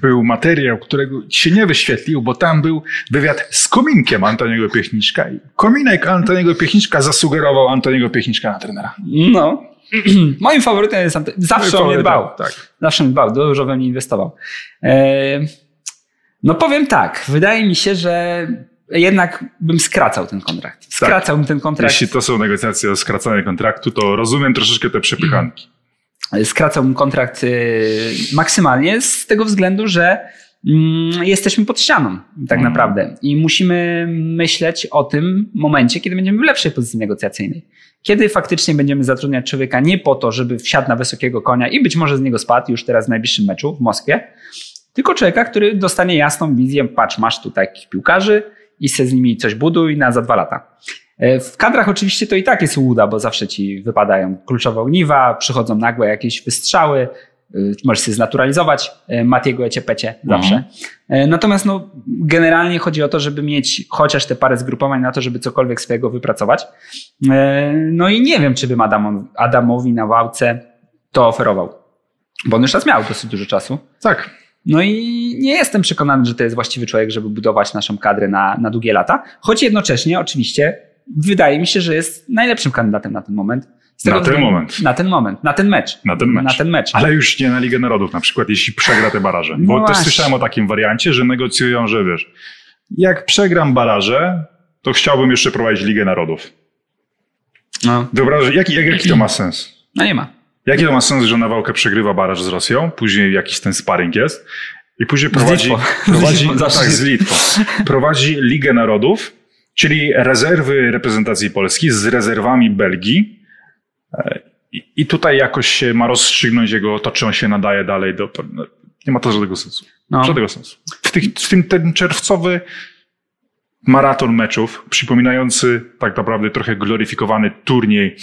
był materiał, którego się nie wyświetlił, bo tam był wywiad z kominkiem Antoniego Piechniczka. I kominek Antoniego Piechniczka zasugerował Antoniego Piechniczka na trenera. No. Moim faworytem jest Ante- Zawsze o mnie dbał. Tak. Zawsze mnie dbał, dużo we mnie inwestował. E, no powiem tak, wydaje mi się, że jednak bym skracał ten kontrakt. Skracałbym ten kontrakt. Jeśli to są negocjacje o skracanie kontraktu, to rozumiem troszeczkę te przepychanki. Skracałbym kontrakt y, maksymalnie z tego względu, że mm, jesteśmy pod ścianą tak Mm. naprawdę i musimy myśleć o tym momencie, kiedy będziemy w lepszej pozycji negocjacyjnej. Kiedy faktycznie będziemy zatrudniać człowieka nie po to, żeby wsiadł na wysokiego konia i być może z niego spadł już teraz w najbliższym meczu w Moskwie, tylko człowieka, który dostanie jasną wizję, patrz, masz tutaj takich piłkarzy i se z nimi coś buduj na za dwa lata. E, W kadrach oczywiście to i tak jest łuda, bo zawsze ci wypadają kluczowe ogniwa, przychodzą nagłe jakieś wystrzały, y, możesz się znaturalizować y, Matiego Eciepecie zawsze. E, Natomiast no, generalnie chodzi o to, żeby mieć chociaż te parę zgrupowań na to, żeby cokolwiek swojego wypracować. E, No i nie wiem, czy bym Adam, Adamowi na ławce to oferował, bo on już raz miał dosyć dużo czasu. Tak. No i nie jestem przekonany, że to jest właściwy człowiek, żeby budować naszą kadrę na, na długie lata, choć jednocześnie oczywiście wydaje mi się, że jest najlepszym kandydatem na ten moment. Z Na ten względu- moment. Na ten moment, na ten mecz. Na ten mecz. Na ten mecz. Ale już nie na Ligę Narodów, na przykład, jeśli przegra te baraże. No Bo też właśnie. słyszałem o takim wariancie, że negocjują, że wiesz, jak przegram baraże, to chciałbym jeszcze prowadzić Ligę Narodów. No, Wyobrażasz, jaki, jak, jaki to ma sens? no nie ma. Jaki to ma sens, że na walkę przegrywa baraż z Rosją, później jakiś ten sparring jest i później prowadzi. Z prowadzi Litwą, no zawsze tak, z z Litwą, prowadzi Ligę Narodów, czyli rezerwy reprezentacji Polski z rezerwami Belgii E, i, tutaj jakoś się ma rozstrzygnąć jego to, czy on się nadaje dalej do... no, Nie ma to żadnego sensu. No. Żadnego sensu. W, tych, w tym ten czerwcowy maraton meczów, przypominający tak naprawdę trochę gloryfikowany turniej,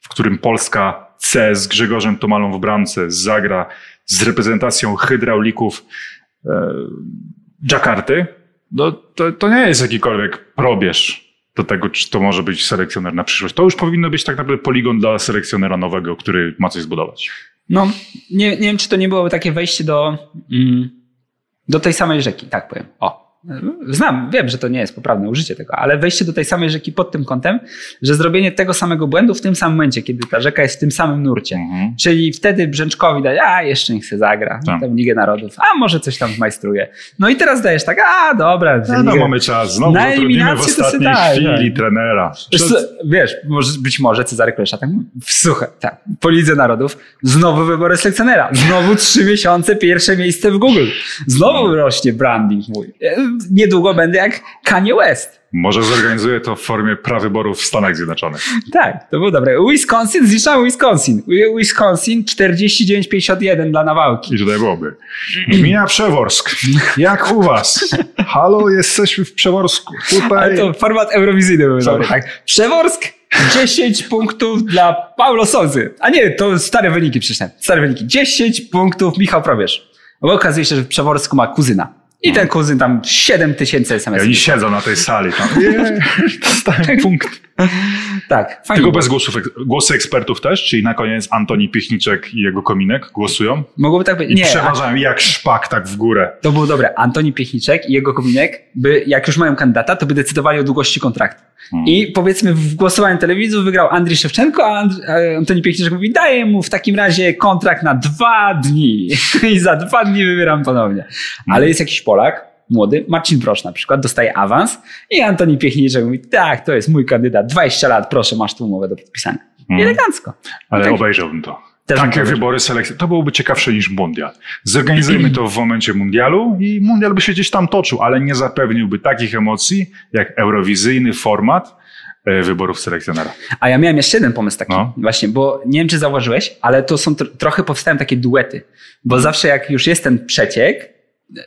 w którym Polska C z Grzegorzem Tomalą w bramce zagra z reprezentacją hydraulików e, Jakarty, no, to, to nie jest jakikolwiek probierz do tego, czy to może być selekcjoner na przyszłość. To już powinno być tak naprawdę poligon dla selekcjonera nowego, który ma coś zbudować. No, nie, nie wiem, czy to nie byłoby takie wejście do, mm, do tej samej rzeki, tak powiem. O. Znam, wiem, że to nie jest poprawne użycie tego, ale wejście do tej samej rzeki pod tym kątem, że zrobienie tego samego błędu w tym samym momencie, kiedy ta rzeka jest w tym samym nurcie. Mhm. Czyli wtedy Brzęczkowi dać, a jeszcze niech się zagra, Tak. tam Ligę Narodów, a może coś tam zmajstruje. No i teraz dajesz tak, a dobra. No, no mamy czas. Znowu Na w eliminację to ostatniej tak, chwili tak. trenera. Wiesz, co, wiesz, może, być może Cezary Klesza tak mówi. Słuchaj, tak, po Lidze Narodów, znowu wybory selekcjonera, znowu trzy miesiące, pierwsze miejsce w Google, znowu rośnie branding mój. Niedługo będę jak Kanye West. Może zorganizuję to w formie prawyborów w Stanach Zjednoczonych. Tak, to było dobre. Wisconsin, zliczamy Wisconsin. Wisconsin 49,51 dla nawałki. I tutaj byłoby. Gmina Przeworsk. Jak u was? Halo, jesteśmy w Przeworsku. Tutaj. Ale to format eurowizyjny był dobry, tak. Przeworsk 10 punktów dla Paulo Sozy. A nie, to stare wyniki przeczytałem. Stare wyniki. 10 punktów Michał Probierz. Bo okazuje się, że w Przeworsku ma kuzyna. I ten kuzyn tam 7 tysięcy I SMS. oni siedzą na tej sali. Tam. Dostałem punkt. Tak, fajnie. Tylko było. bez głosów, głosy ekspertów też? Czyli na koniec Antoni Piechniczek i jego kominek głosują? Mogłoby tak być. I Nie, a- przeważają jak szpak tak w górę. to było dobre. Antoni Piechniczek i jego kominek, by, jak już mają kandydata, to by decydowali o długości kontraktu. Hmm. I powiedzmy w głosowaniu telewizji wygrał Andrzej Szewczenko, a Antoni Piechniczek mówi, daję mu w takim razie kontrakt na dwa dni i za dwa dni wybieram ponownie. Ale jest jakiś Polak, młody, Marcin Prosz na przykład, dostaje awans i Antoni Piechniczek mówi, tak, to jest mój kandydat, 20 lat, proszę, masz tu umowę do podpisania. Hmm. Elegancko. Ale Tak. obejrzałbym to. Takie obejrzał. wybory selekcji. To byłoby ciekawsze niż mundial. Zorganizujmy to w momencie mundialu i mundial by się gdzieś tam toczył, ale nie zapewniłby takich emocji jak eurowizyjny format e, wyborów selekcjonera. A ja miałem jeszcze jeden pomysł taki, No. właśnie, bo nie wiem, czy zauważyłeś, ale to są tr- trochę powstają takie duety, bo zawsze jak już jest ten przeciek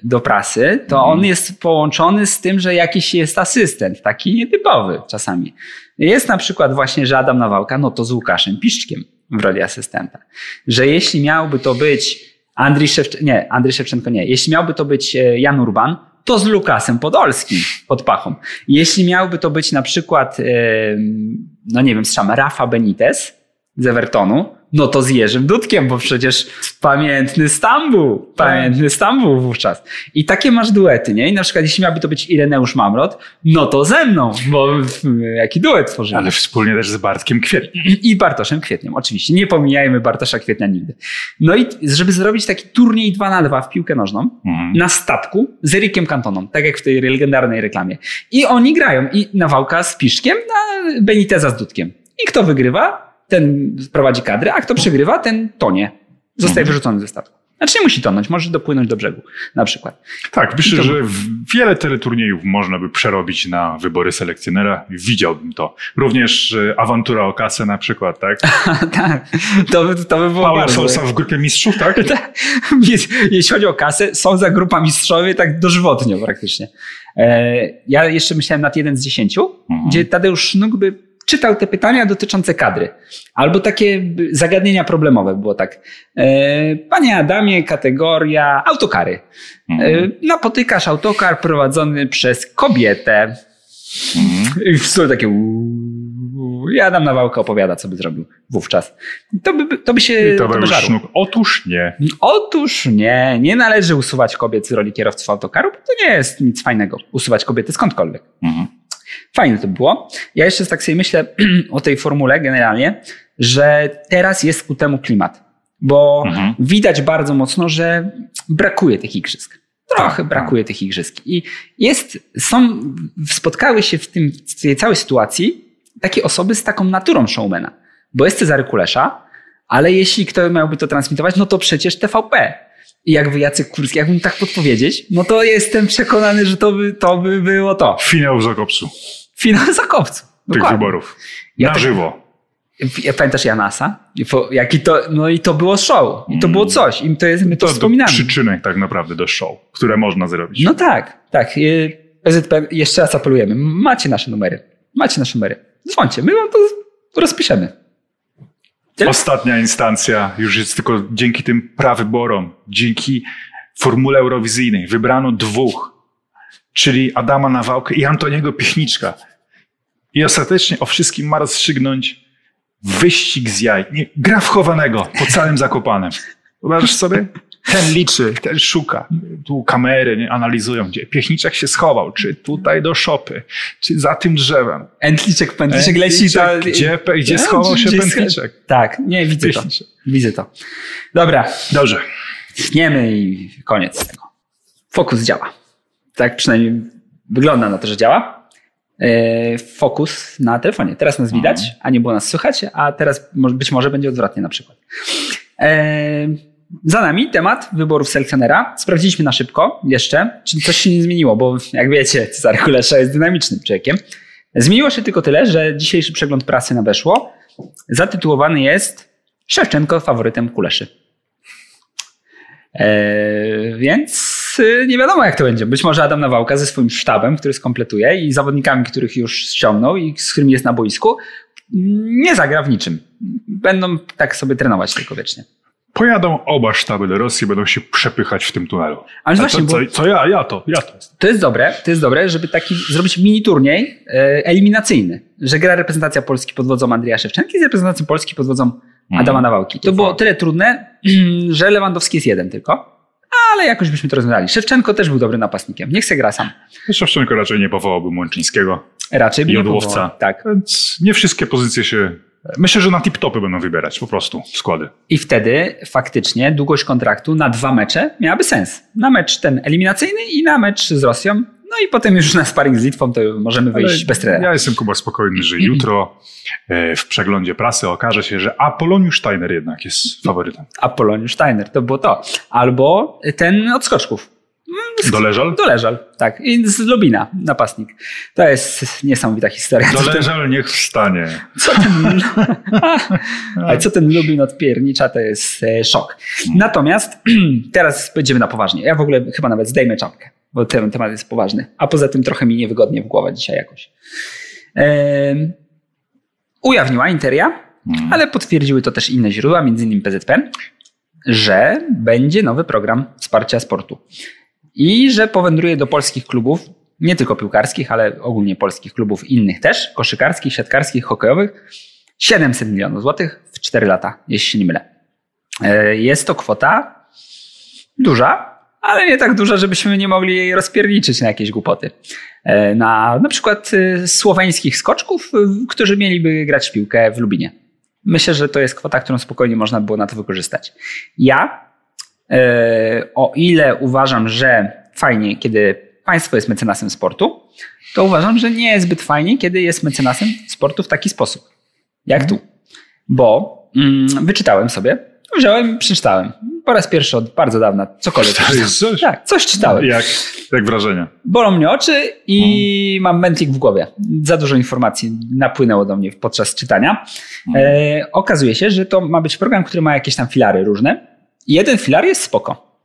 do prasy, to Mhm. on jest połączony z tym, że jakiś jest asystent, taki nietypowy czasami. Jest na przykład właśnie, że Adam Nawałka, no to z Łukaszem Piszczkiem w roli asystenta. Że jeśli miałby to być Andrzej Szewczenko, nie, Andrzej Szewczenko nie, jeśli miałby to być e, Jan Urban, to z Lukasem Podolskim pod pachą. Jeśli miałby to być na przykład, no nie wiem, strzam Rafa Benitez z Evertonu, no to z Jerzym Dudkiem, bo przecież pamiętny Stambuł, pamiętny Stambuł wówczas. I takie masz duety, nie? I na przykład jeśli miałby to być Ireneusz Mamrot, no to ze mną, bo jaki duet tworzymy. Ale wspólnie też z Bartkiem Kwietniem. I Bartoszem Kwietniem, oczywiście. Nie pomijajmy Bartosza Kwietnia nigdy. No i żeby zrobić taki turniej 2 na 2 w piłkę nożną, Mhm. na statku z Erikiem Cantoną, tak jak w tej legendarnej reklamie. I oni grają i Nawałka z Piszkiem, na Beniteza z Dudkiem. I kto wygrywa, ten prowadzi kadrę, a kto przegrywa, ten tonie. Zostaje Mhm. wyrzucony ze statku. Znaczy nie musi tonąć, może dopłynąć do brzegu na przykład. Tak, myślę, To- że wiele teleturniejów można by przerobić na wybory selekcjonera. Widziałbym to. Również e, awantura o kasę na przykład, tak? tak, to, to by było Paula. Sousa w grupie mistrzów, tak? Tak. Jeśli- Jeśli chodzi o kasę, są za grupa mistrzowie tak dożywotnio praktycznie. E, Ja jeszcze myślałem nad jeden z dziesięciu, Mhm. gdzie Tadeusz Sznuk by czytał te pytania dotyczące kadry. Albo takie zagadnienia problemowe było tak. E, Panie Adamie, kategoria autokary. Mhm. E, Napotykasz autokar prowadzony przez kobietę. Mhm. I w sumie takie i Adam Nawałka opowiada, co by zrobił wówczas. To by, to by się I to to by sznuk. Otóż nie. Otóż nie, nie należy usuwać kobiet z roli kierowców autokaru, bo to nie jest nic fajnego, usuwać kobiety skądkolwiek. Mhm. Fajne to było. Ja jeszcze tak sobie myślę o tej formule generalnie, że teraz jest ku temu klimat, bo Mhm. widać bardzo mocno, że brakuje tych igrzysk. Trochę Tak, brakuje tych igrzysk. I jest, są, spotkały się w, tym, w tej całej sytuacji takie osoby z taką naturą showmana. Bo jest Cezary Kulesza, ale jeśli kto miałby to transmitować, no to przecież TVP. I jakby Jacek Kurski, jakbym tak podpowiedzieć, no to jestem przekonany, że to by, to by było to. Finał w Zakopcu Finał Zakopcu. tych Dokładnie. wyborów. Ja Na tak- żywo. Ja Pamiętasz Janasa? Jaki to, no i to było show. I to było coś. I to jest, my to, To wspominamy. przyczynek tak naprawdę do show, które można zrobić. No tak, tak. Y, PZP, jeszcze raz apelujemy. Macie nasze numery. Macie nasze numery. Dzwońcie, my wam to rozpiszemy. Ostatnia instancja już jest tylko dzięki tym prawyborom, dzięki formule eurowizyjnej wybrano dwóch, czyli Adama Nawałkę i Antoniego Piechniczka. I ostatecznie o wszystkim ma rozstrzygnąć wyścig z jaj. Nie, gra wchowanego po całym Zakopanem. Wyobrażasz sobie? Ten liczy, ten szuka. Tu kamery nie, analizują, gdzie piechniczek się schował, czy tutaj do szopy, czy za tym drzewem. Entliczek, pętliczek leci. Pętliczek, Gdzie, gdzie schował się gdzie pętliczek? Tak, nie, widzę to. Widzę to. Dobra, Dobrze. tniemy i koniec tego. Fokus działa. Tak przynajmniej wygląda na to, że działa. E, Fokus na telefonie. Teraz nas widać, a nie było nas słychać, a teraz być może będzie odwrotnie na przykład. Za nami temat wyborów selekcjonera. Sprawdziliśmy na szybko jeszcze, czy coś się nie zmieniło, bo jak wiecie, Cezary Kulesza jest dynamicznym człowiekiem. Zmieniło się tylko tyle, że dzisiejszy przegląd prasy na weszło zatytułowany jest Szewczenko faworytem Kuleszy. Eee, więc y, nie wiadomo jak to będzie. Być może Adam Nawałka ze swoim sztabem, który skompletuje i zawodnikami, których już ściągnął i z którymi jest na boisku, nie zagra w niczym. Będą tak sobie trenować tylko wiecznie. Pojadą oba sztaby do Rosji, będą się przepychać w tym tunelu. Ale właśnie, to, bo co, co ja? Ja to, ja to. to jest dobre, to jest dobre, żeby taki zrobić mini turniej e, eliminacyjny, że gra reprezentacja Polski pod wodzą Andrzeja Szewczenki z reprezentacją Polski pod wodzą Adama Nawałki. To było tyle trudne, że Lewandowski jest jeden tylko, ale jakoś byśmy to rozwiązali. Szewczenko też był dobrym napastnikiem. Niech se gra sam. Szewczenko raczej nie powołałby Mączyńskiego. Raczej by nie Jodłowca. powołał. Tak. Więc nie wszystkie pozycje się... Myślę, że na tip-topy będą wybierać po prostu składy. I wtedy faktycznie długość kontraktu na dwa mecze miałaby sens. Na mecz ten eliminacyjny i na mecz z Rosją. No i potem już na sparring z Litwą to możemy wyjść Ale bez trenera. Ja jestem Kuba spokojny, że jutro e, w przeglądzie prasy okaże się, że Apoloniusz Steiner jednak jest faworytem. Apoloniusz Steiner, to było to. Albo ten od skoczków. Doleżal? Doleżal, tak. I z Lubina, napastnik. To jest niesamowita historia. Co ten, Doleżal niech wstanie. co ten, ale co ten Lubin odpiernicza, to jest e, szok. Natomiast teraz będziemy na poważnie. Ja w ogóle chyba nawet zdejmę czapkę, bo ten temat jest poważny. A poza tym trochę mi niewygodnie w głowę dzisiaj jakoś. Ujawniła Interia, ale potwierdziły to też inne źródła, m.in. PZPN, że będzie nowy program wsparcia sportu i że powędruje do polskich klubów, nie tylko piłkarskich, ale ogólnie polskich klubów innych też, koszykarskich, siatkarskich, hokejowych, 700 milionów złotych w 4 lata, jeśli się nie mylę. E, Jest to kwota duża, ale nie tak duża, żebyśmy nie mogli jej rozpierniczyć na jakieś głupoty. E, Na na przykład e, słoweńskich skoczków, którzy mieliby grać w piłkę w Lubinie. Myślę, że to jest kwota, którą spokojnie można było na to wykorzystać. Ja, o ile uważam, że fajnie, kiedy państwo jest mecenasem sportu, to uważam, że nie jest zbyt fajnie, kiedy jest mecenasem sportu w taki sposób. Jak tu. Bo mm, wyczytałem sobie, wziąłem i przeczytałem. Po raz pierwszy od bardzo dawna cokolwiek. Jest coś? Tak, coś czytałem. Jak, jak wrażenia? Bolą mnie oczy i mam mętlik w głowie. Za dużo informacji napłynęło do mnie podczas czytania. E, okazuje się, że to ma być program, który ma jakieś tam filary różne. Jeden filar jest spoko.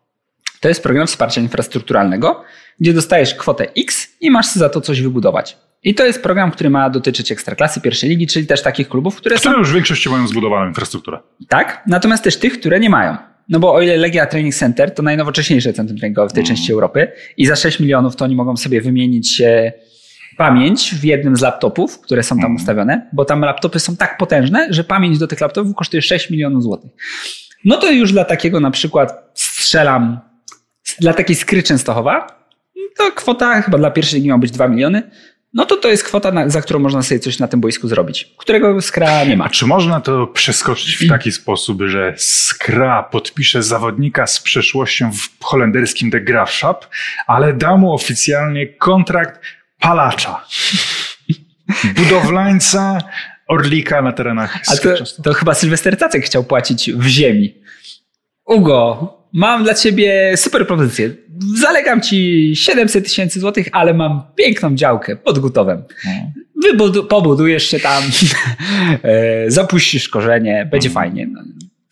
To jest program wsparcia infrastrukturalnego, gdzie dostajesz kwotę X i masz za to coś wybudować. I to jest program, który ma dotyczyć ekstraklasy pierwszej ligi, czyli też takich klubów, które są Które już w większości mają zbudowaną infrastrukturę. tak, natomiast też tych, które nie mają. No bo o ile Legia Training Center to najnowocześniejsze centrum treningowe w tej części Europy i za 6 milionów to oni mogą sobie wymienić e, pamięć w jednym z laptopów, które są tam ustawione, bo tam laptopy są tak potężne, że pamięć do tych laptopów kosztuje 6 milionów złotych. No to już dla takiego na przykład strzelam, dla takiej skry Częstochowa, to kwota chyba dla pierwszej ligi ma być 2 miliony, no to to jest kwota, za którą można sobie coś na tym boisku zrobić, którego skra nie ma. A czy można to przeskoczyć w taki sposób, że Skra podpisze zawodnika z przeszłością w holenderskim The Graafschap, ale da mu oficjalnie kontrakt palacza, budowlańca Orlika na terenach A to, to chyba Sylwester Cacek chciał płacić w ziemi. Ugo, mam dla ciebie super propozycję. Zalegam ci 700 tysięcy złotych, ale mam piękną działkę pod Gutowem. Wybudu- pobudujesz się tam, e, zapuścisz korzenie, będzie fajnie.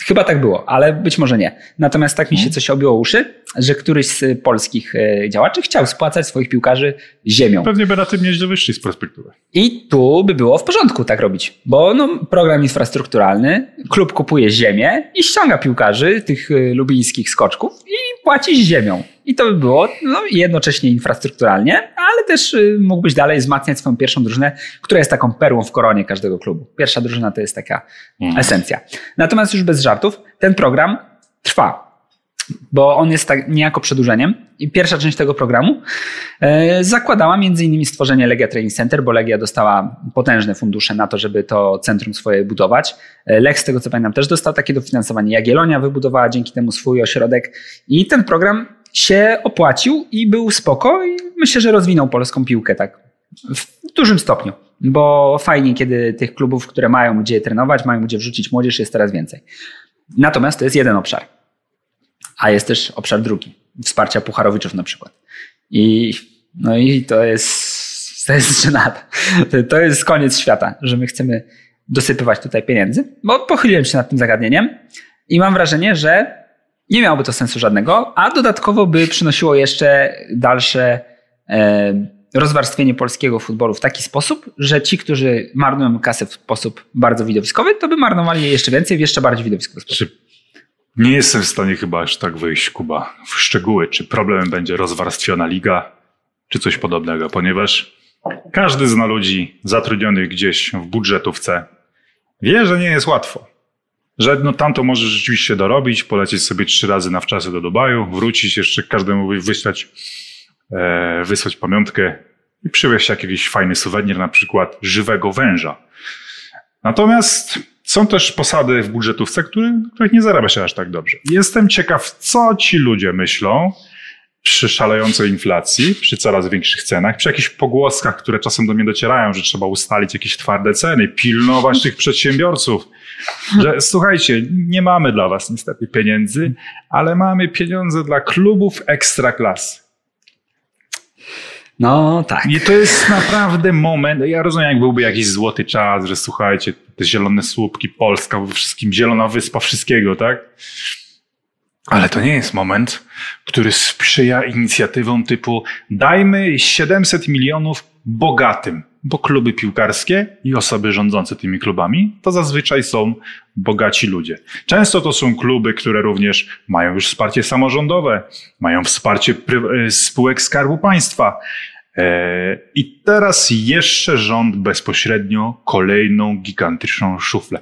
Chyba tak było, ale być może nie. Natomiast tak mi się coś obiło uszy, że któryś z polskich e, działaczy chciał spłacać swoich piłkarzy ziemią. Pewnie by na tym nieźle wyszli z perspektywy. I tu by było w porządku tak robić, bo no, program infrastrukturalny, klub kupuje ziemię i ściąga piłkarzy, tych y, lubińskich skoczków i płaci ziemią. I to by było no, jednocześnie infrastrukturalnie, ale też y, mógłbyś dalej wzmacniać swoją pierwszą drużynę, która jest taką perłą w koronie każdego klubu. Pierwsza drużyna to jest taka esencja. Natomiast już bez żartów, ten program trwa. bo on jest tak niejako przedłużeniem. I pierwsza część tego programu e, zakładała między innymi stworzenie Legia Training Center, bo Legia dostała potężne fundusze na to, żeby to centrum swoje budować. E, Lech, z tego co pamiętam, też dostał takie dofinansowanie. Jagiellonia wybudowała dzięki temu swój ośrodek i ten program się opłacił i był spoko i myślę, że rozwinął polską piłkę tak w dużym stopniu, bo fajnie, kiedy tych klubów, które mają gdzie trenować, mają gdzie wrzucić młodzież, jest coraz więcej. Natomiast to jest jeden obszar, a jest też obszar drugi, wsparcia Pucharowiczów na przykład. I, no i to jest, to jest żenada. To jest koniec świata, że my chcemy dosypywać tutaj pieniędzy, bo pochyliłem się nad tym zagadnieniem i mam wrażenie, że nie miałoby to sensu żadnego, a dodatkowo by przynosiło jeszcze dalsze e, rozwarstwienie polskiego futbolu w taki sposób, że ci, którzy marnują kasę w sposób bardzo widowiskowy, to by marnowali je jeszcze więcej w jeszcze bardziej widowiskowy sposób. Nie jestem w stanie chyba aż tak wyjść, Kuba, w szczegóły, czy problemem będzie rozwarstwiona liga, czy coś podobnego, ponieważ każdy zna ludzi zatrudnionych gdzieś w budżetówce. Wie, że nie jest łatwo. Że no tamto możesz rzeczywiście dorobić, polecieć sobie trzy razy na wczasy do Dubaju, wrócić, jeszcze każdemu wyślać, e, wysłać pamiątkę i przywieźć jakiś fajny suwenir, na przykład żywego węża. Natomiast są też posady w budżetówce, który, których nie zarabia się aż tak dobrze. Jestem ciekaw, co ci ludzie myślą przy szalejącej inflacji, przy coraz większych cenach, przy jakichś pogłoskach, które czasem do mnie docierają, że trzeba ustalić jakieś twarde ceny, pilnować tych przedsiębiorców. Że słuchajcie, nie mamy dla was niestety pieniędzy, ale mamy pieniądze dla klubów ekstraklasy. No tak. I to jest naprawdę moment. Ja rozumiem, jak byłby jakiś złoty czas, że słuchajcie, te zielone słupki, Polska, wszystkim zielona wyspa, wszystkiego, tak? Ale to nie jest moment, który sprzyja inicjatywom typu dajmy 700 milionów bogatym, bo kluby piłkarskie i osoby rządzące tymi klubami to zazwyczaj są bogaci ludzie. Często to są kluby, które również mają już wsparcie samorządowe, mają wsparcie spółek Skarbu Państwa. E, I teraz jeszcze rząd bezpośrednio kolejną gigantyczną szuflę.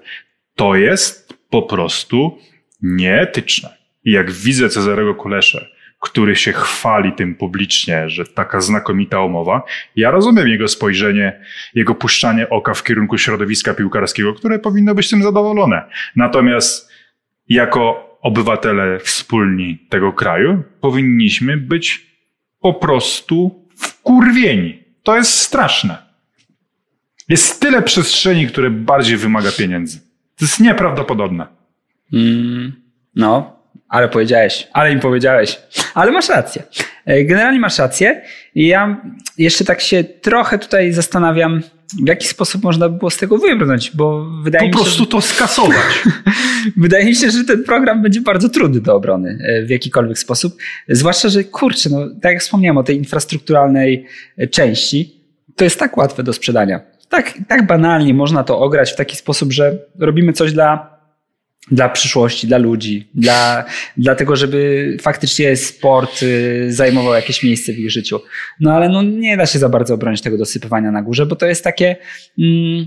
To jest po prostu nieetyczne. I jak widzę Cezarego Kuleszę, który się chwali tym publicznie, że taka znakomita umowa, ja rozumiem jego spojrzenie, jego puszczanie oka w kierunku środowiska piłkarskiego, które powinno być tym zadowolone. Natomiast jako obywatele wspólni tego kraju powinniśmy być po prostu wkurwieni. To jest straszne. Jest tyle przestrzeni, które bardziej wymaga pieniędzy. To jest nieprawdopodobne. Mm, no, ale powiedziałeś, ale im powiedziałeś. Ale masz rację. E, generalnie masz rację. Ja jeszcze tak się trochę tutaj zastanawiam, w jaki sposób można by było z tego wybrnąć, bo wydaje po mi się. Po prostu że... to skasować. wydaje mi się, że ten program będzie bardzo trudny do obrony e, w jakikolwiek sposób. Zwłaszcza, że kurczę, no, tak jak wspomniałem o tej infrastrukturalnej e, części, to jest tak łatwe do sprzedania. Tak, tak banalnie można to ograć w taki sposób, że robimy coś dla dla przyszłości, dla ludzi, dla, dla tego, żeby faktycznie sport y, zajmował jakieś miejsce w ich życiu. No ale no, nie da się za bardzo obronić tego dosypywania na górze, bo to jest takie. Mm,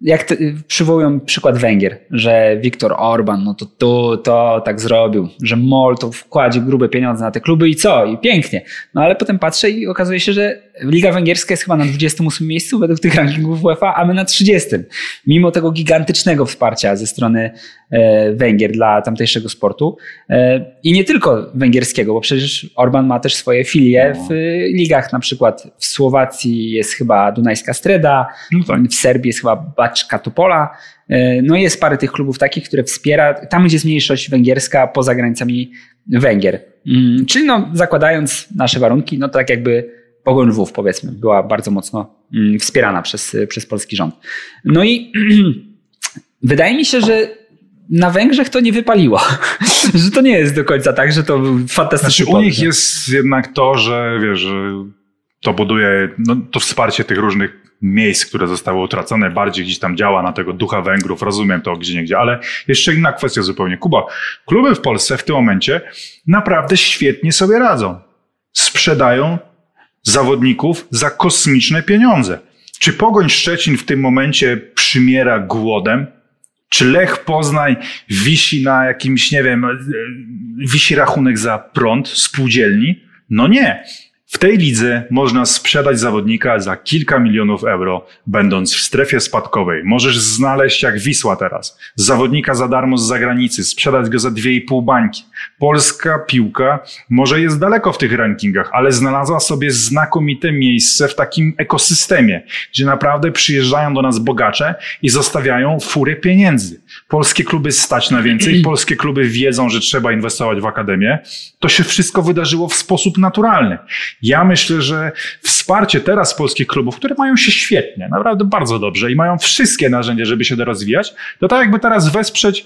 jak te, przywołują przykład Węgier, że Viktor Orban, no to tu, to tak zrobił, że MOL to wkładzie grube pieniądze na te kluby i co? I pięknie. No ale potem patrzę i okazuje się, że Liga Węgierska jest chyba na 28 miejscu według tych rankingów UEFA, a my na 30. Mimo tego gigantycznego wsparcia ze strony e, Węgier dla tamtejszego sportu. E, I nie tylko węgierskiego, bo przecież Orban ma też swoje filie w ligach, na przykład w Słowacji jest chyba Dunajska Streda, no tak. w Serbii jest chyba Baczka Tupola. E, no jest parę tych klubów takich, które wspiera, tam gdzie jest mniejszość węgierska poza granicami Węgier. Mm, czyli no, zakładając nasze warunki, no to tak jakby Pogoń Lwów powiedzmy była bardzo mocno mm, wspierana przez, przez polski rząd. No i wydaje mi się, że na Węgrzech to nie wypaliło. że to nie jest do końca tak, że to fantastyczny znaczy, U nich jest jednak to, że wiesz, to buduje no, to wsparcie tych różnych miejsc, które zostały utracone, bardziej gdzieś tam działa na tego ducha Węgrów, rozumiem to gdzie niegdzie, ale jeszcze inna kwestia zupełnie. Kuba, kluby w Polsce w tym momencie naprawdę świetnie sobie radzą. Sprzedają zawodników za kosmiczne pieniądze. Czy Pogoń Szczecin w tym momencie przymiera głodem? Czy Lech Poznań wisi na jakimś, nie wiem, wisi rachunek za prąd spółdzielni? No nie. W tej lidze można sprzedać zawodnika za kilka milionów euro, będąc w strefie spadkowej. Możesz znaleźć jak Wisła teraz. Zawodnika za darmo z zagranicy, sprzedać go za dwie i pół bańki. Polska piłka może jest daleko w tych rankingach, ale znalazła sobie znakomite miejsce w takim ekosystemie, gdzie naprawdę przyjeżdżają do nas bogacze i zostawiają furę pieniędzy. Polskie kluby stać na więcej, polskie kluby wiedzą, że trzeba inwestować w akademię. To się wszystko wydarzyło w sposób naturalny. Ja myślę, że wsparcie teraz polskich klubów, które mają się świetnie, naprawdę bardzo dobrze i mają wszystkie narzędzia, żeby się rozwijać, to tak jakby teraz wesprzeć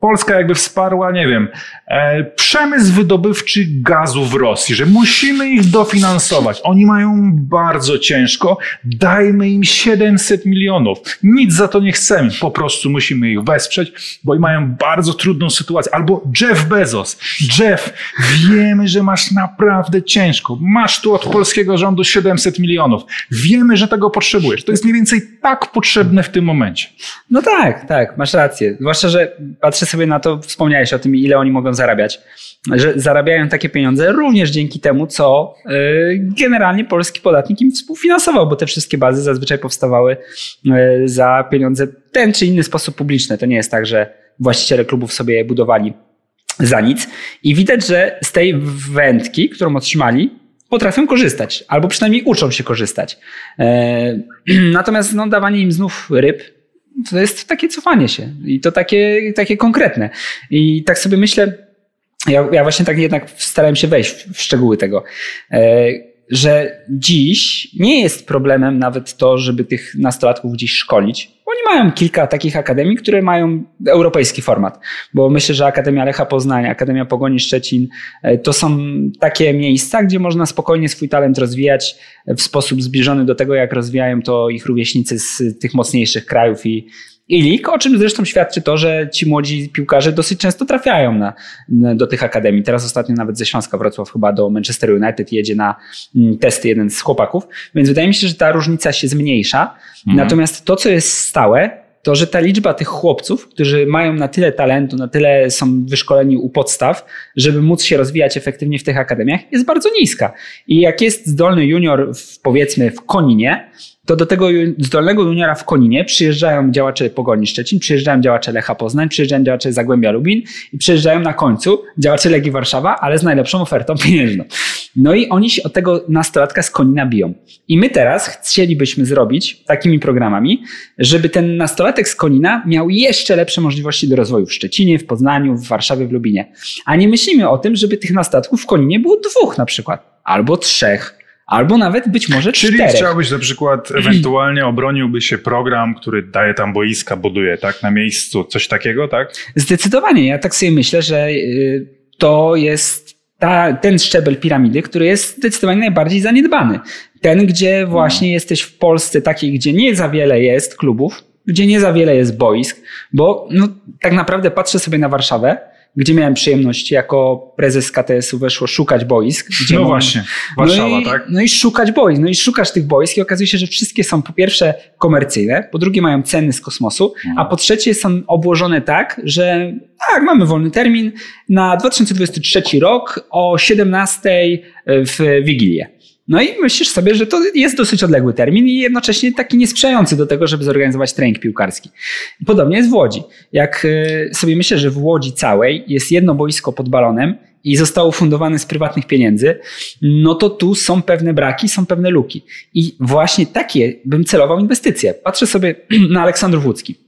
Polska jakby wsparła, nie wiem, e, przemysł wydobywczy gazu w Rosji, że musimy ich dofinansować. Oni mają bardzo ciężko, dajmy im 700 milionów. Nic za to nie chcemy, po prostu musimy ich wesprzeć, bo mają bardzo trudną sytuację. Albo Jeff Bezos. Jeff, wiemy, że masz naprawdę ciężko. Masz tu od polskiego rządu 700 milionów. Wiemy, że tego potrzebujesz. To jest mniej więcej tak potrzebne w tym momencie. No tak, tak, masz rację. Zwłaszcza, że patrzę sobie na to, wspomniałeś o tym, ile oni mogą zarabiać. Że zarabiają takie pieniądze również dzięki temu, co y, generalnie polski podatnik im współfinansował, bo te wszystkie bazy zazwyczaj powstawały y, za pieniądze ten czy inny sposób publiczny. To nie jest tak, że właściciele klubów sobie je budowali za nic. I widać, że z tej wędki, którą otrzymali, potrafią korzystać, albo przynajmniej uczą się korzystać. E, natomiast no, dawanie im znów ryb to jest takie cofanie się i to takie, takie konkretne. I tak sobie myślę, ja, ja właśnie tak jednak starałem się wejść w, w szczegóły tego, e, że dziś nie jest problemem nawet to, żeby tych nastolatków gdzieś szkolić. Oni mają kilka takich akademii, które mają europejski format, bo myślę, że Akademia Lecha Poznań, Akademia Pogoni Szczecin e, to są takie miejsca, gdzie można spokojnie swój talent rozwijać w sposób zbliżony do tego, jak rozwijają to ich rówieśnicy z tych mocniejszych krajów i, i lig, o czym zresztą świadczy to, że ci młodzi piłkarze dosyć często trafiają na, na, do tych akademii. Teraz ostatnio nawet ze Śląska Wrocław chyba do Manchester United jedzie na mm, testy jeden z chłopaków, więc wydaje mi się, że ta różnica się zmniejsza. Mhm. Natomiast to, co jest stałe, to że ta liczba tych chłopców, którzy mają na tyle talentu, na tyle są wyszkoleni u podstaw, żeby móc się rozwijać efektywnie w tych akademiach, jest bardzo niska. I jak jest zdolny junior, w, powiedzmy, w Koninie, to do tego zdolnego juniora w Koninie przyjeżdżają działacze Pogoni Szczecin, przyjeżdżają działacze Lecha Poznań, przyjeżdżają działacze Zagłębia Lubin i przyjeżdżają na końcu działacze Legii Warszawa, ale z najlepszą ofertą pieniężną. No i oni się od tego nastolatka z Konina biją. I my teraz chcielibyśmy zrobić takimi programami, żeby ten nastolatek z Konina miał jeszcze lepsze możliwości do rozwoju w Szczecinie, w Poznaniu, w Warszawie, w Lubinie. A nie myślimy o tym, żeby tych nastolatków w Koninie było dwóch na przykład, albo trzech, Albo nawet być może Czyli czterech. chciałbyś na przykład, ewentualnie obroniłby się program, który daje tam boiska, buduje, tak, na miejscu, coś takiego, tak? Zdecydowanie. Ja tak sobie myślę, że y, to jest ta, ten szczebel piramidy, który jest zdecydowanie najbardziej zaniedbany. Ten, gdzie właśnie no. jesteś w Polsce takiej, gdzie nie za wiele jest klubów, gdzie nie za wiele jest boisk, bo no, tak naprawdę patrzę sobie na Warszawę, gdzie miałem przyjemność jako prezes KTS-u weszło szukać boisk. No mam... właśnie, Warszawa, no i, tak? No i szukać boisk, no i szukasz tych boisk i okazuje się, że wszystkie są po pierwsze komercyjne, po drugie mają ceny z kosmosu, a no. po trzecie są obłożone tak, że tak, mamy wolny termin na 2023 rok o 17 w Wigilię. No i myślisz sobie, że to jest dosyć odległy termin i jednocześnie taki niesprzyjający do tego, żeby zorganizować trening piłkarski. Podobnie jest w Łodzi. Jak e, sobie myślę, że w Łodzi całej jest jedno boisko pod balonem i zostało fundowane z prywatnych pieniędzy, no to tu są pewne braki, są pewne luki. I właśnie takie bym celował inwestycje. Patrzę sobie na Aleksandrów Łódzki.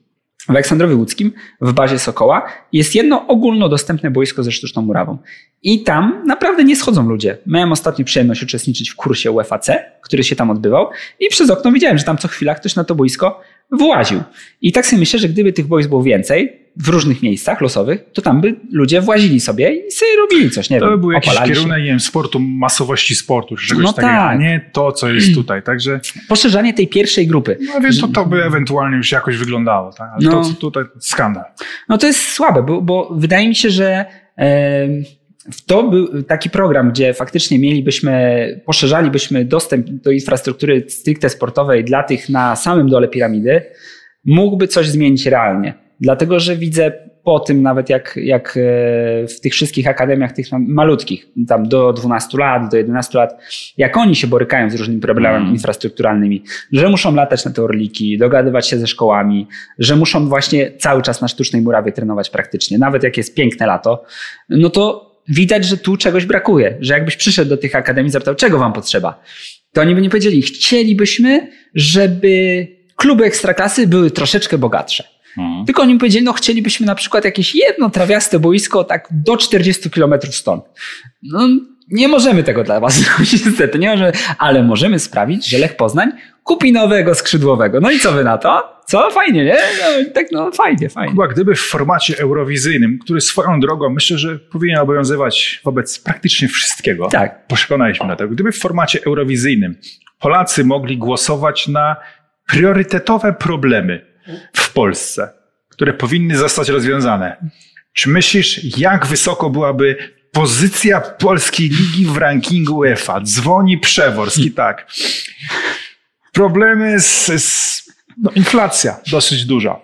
W Aleksandrowie Łódzkim, w bazie Sokoła, jest jedno ogólnodostępne boisko ze sztuczną murawą. I tam naprawdę nie schodzą ludzie. Miałem ostatnio przyjemność uczestniczyć w kursie UFAC, który się tam odbywał i przez okno widziałem, że tam co chwila ktoś na to boisko właził. I tak sobie myślę, że gdyby tych boisk było więcej, w różnych miejscach losowych, to tam by ludzie włazili sobie i sobie robili coś, nie to wiem. To był jakiś kierunek, nie wiem, sportu, masowości sportu, czy czegoś no takiego, tak. a nie to, co jest tutaj, także... Poszerzanie tej pierwszej grupy. No wiesz, to, to by ewentualnie już jakoś wyglądało, tak? ale no, to, co tutaj, skandal. No to jest słabe, bo, bo wydaje mi się, że... To był taki program, gdzie faktycznie mielibyśmy, poszerzalibyśmy dostęp do infrastruktury stricte sportowej dla tych na samym dole piramidy, mógłby coś zmienić realnie. Dlatego, że widzę po tym nawet jak, jak e, w tych wszystkich akademiach, tych malutkich, tam do 12 lat, do 11 lat, jak oni się borykają z różnymi problemami mm. infrastrukturalnymi, że muszą latać na te orliki, dogadywać się ze szkołami, że muszą właśnie cały czas na sztucznej murawie trenować praktycznie, nawet jak jest piękne lato, no to widać, że tu czegoś brakuje, że jakbyś przyszedł do tych akademii i zapytał, czego wam potrzeba, to oni by nie powiedzieli, chcielibyśmy, żeby kluby ekstraklasy były troszeczkę bogatsze. Mhm. Tylko oni powiedzieli, no chcielibyśmy na przykład jakieś jedno trawiaste boisko tak do 40 kilometrów stąd. No, nie możemy tego dla was zrobić, niestety, nie możemy, ale możemy sprawić, że Lech Poznań kupi nowego skrzydłowego. No i co wy na to? Co? Fajnie, nie? No, tak, no fajnie, fajnie. Kuba, gdyby w formacie eurowizyjnym, który swoją drogą myślę, że powinien obowiązywać wobec praktycznie wszystkiego. Tak. Przekonaliśmy na to. Gdyby w formacie eurowizyjnym Polacy mogli głosować na priorytetowe problemy w Polsce, które powinny zostać rozwiązane. Czy myślisz, jak wysoko byłaby pozycja polskiej ligi w rankingu UEFA? Dzwoni Przeworski, tak. Problemy z, z no, inflacja dosyć duża.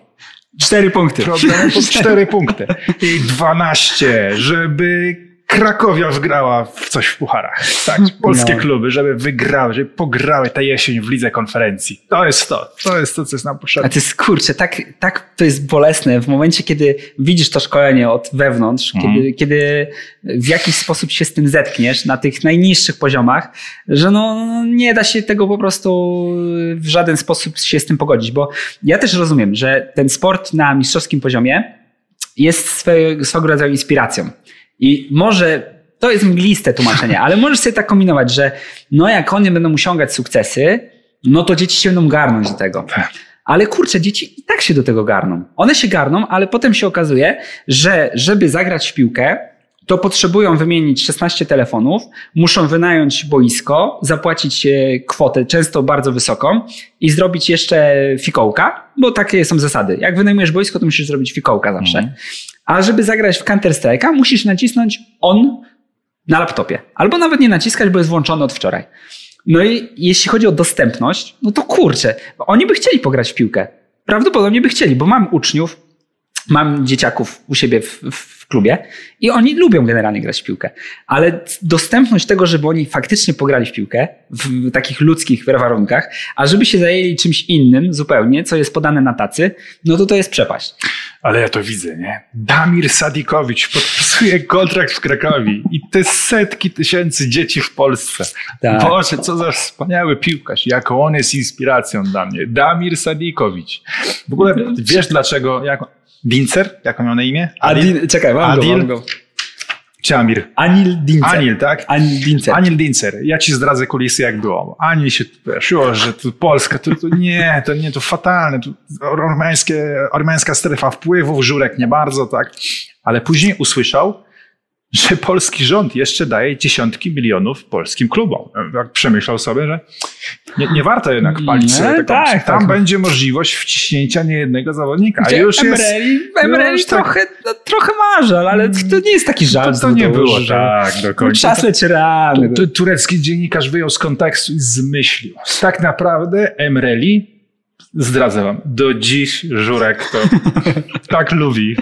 Cztery punkty. Problemy po cztery punkty. I dwanaście, żeby Krakowia wgrała w coś w pucharach. Tak, polskie no. kluby, żeby wygrały, żeby pograły tę jesień w lidze konferencji. To jest to. To jest to, co jest nam potrzebne. A to jest kurczę, tak, tak to jest bolesne w momencie, kiedy widzisz to szkolenie od wewnątrz, mhm. kiedy, kiedy w jakiś sposób się z tym zetkniesz na tych najniższych poziomach, że no, nie da się tego po prostu w żaden sposób się z tym pogodzić, bo ja też rozumiem, że ten sport na mistrzowskim poziomie jest swego, swego rodzaju inspiracją. I może to jest mgliste tłumaczenie, ale możesz sobie tak kombinować, że no jak oni będą osiągać sukcesy, no to dzieci się będą garnąć do tego. Tak. Ale kurczę, dzieci i tak się do tego garną. One się garną, ale potem się okazuje, że żeby zagrać w piłkę, to potrzebują wymienić 16 telefonów, muszą wynająć boisko, zapłacić kwotę, często bardzo wysoką i zrobić jeszcze fikołka, bo takie są zasady. Jak wynajmujesz boisko, to musisz zrobić fikołka zawsze. Mhm. A żeby zagrać w Counter Strike'a, musisz nacisnąć on na laptopie. Albo nawet nie naciskać, bo jest włączony od wczoraj. No i jeśli chodzi o dostępność, no to kurczę, oni by chcieli pograć w piłkę. Prawdopodobnie by chcieli, bo mam uczniów, mam dzieciaków u siebie w, w, klubie i oni lubią generalnie grać w piłkę. Ale dostępność tego, żeby oni faktycznie pograli w piłkę w takich ludzkich warunkach, a żeby się zajęli czymś innym zupełnie, co jest podane na tacy, no to to jest przepaść. Ale ja to widzę, nie? Damir Sadikowicz podpisuje kontrakt w Krakowie i te setki tysięcy dzieci w Polsce. Tak. Boże, co za wspaniały piłkarz, jaką on jest inspiracją dla mnie. Damir Sadikowicz. W ogóle wiesz dlaczego, jak, Dincer? Jak on miał na imię? Adil? Adil czekaj, mam Adil? go, mam go. Czy Amir? Anil Dincer. Anil, tak? Anil Dincer. Anil Dincer. Ja ci zdradzę kulisy, jak było. Anil się siło, że tu Polska, to, to nie, to nie, to fatalne. To ormiańskie, ormiańska strefa wpływów, Żurek nie bardzo, tak? Ale później usłyszał, że polski rząd jeszcze daje dziesiątki milionów polskim klubom. Jak przemyślał sobie, że nie, nie warto jednak palić sobie taką, tak, Tam tak. będzie możliwość wciśnięcia niejednego zawodnika. A już Emreli, jest... Emreli już trochę, tak, no, trochę ma żal, ale to nie jest taki żal. To, to nie było że, tak do końca. Czas leci rany. Turecki dziennikarz wyjął z kontekstu i zmyślił. Tak naprawdę Emreli Zdradzę wam, do dziś Żurek to tak lubi.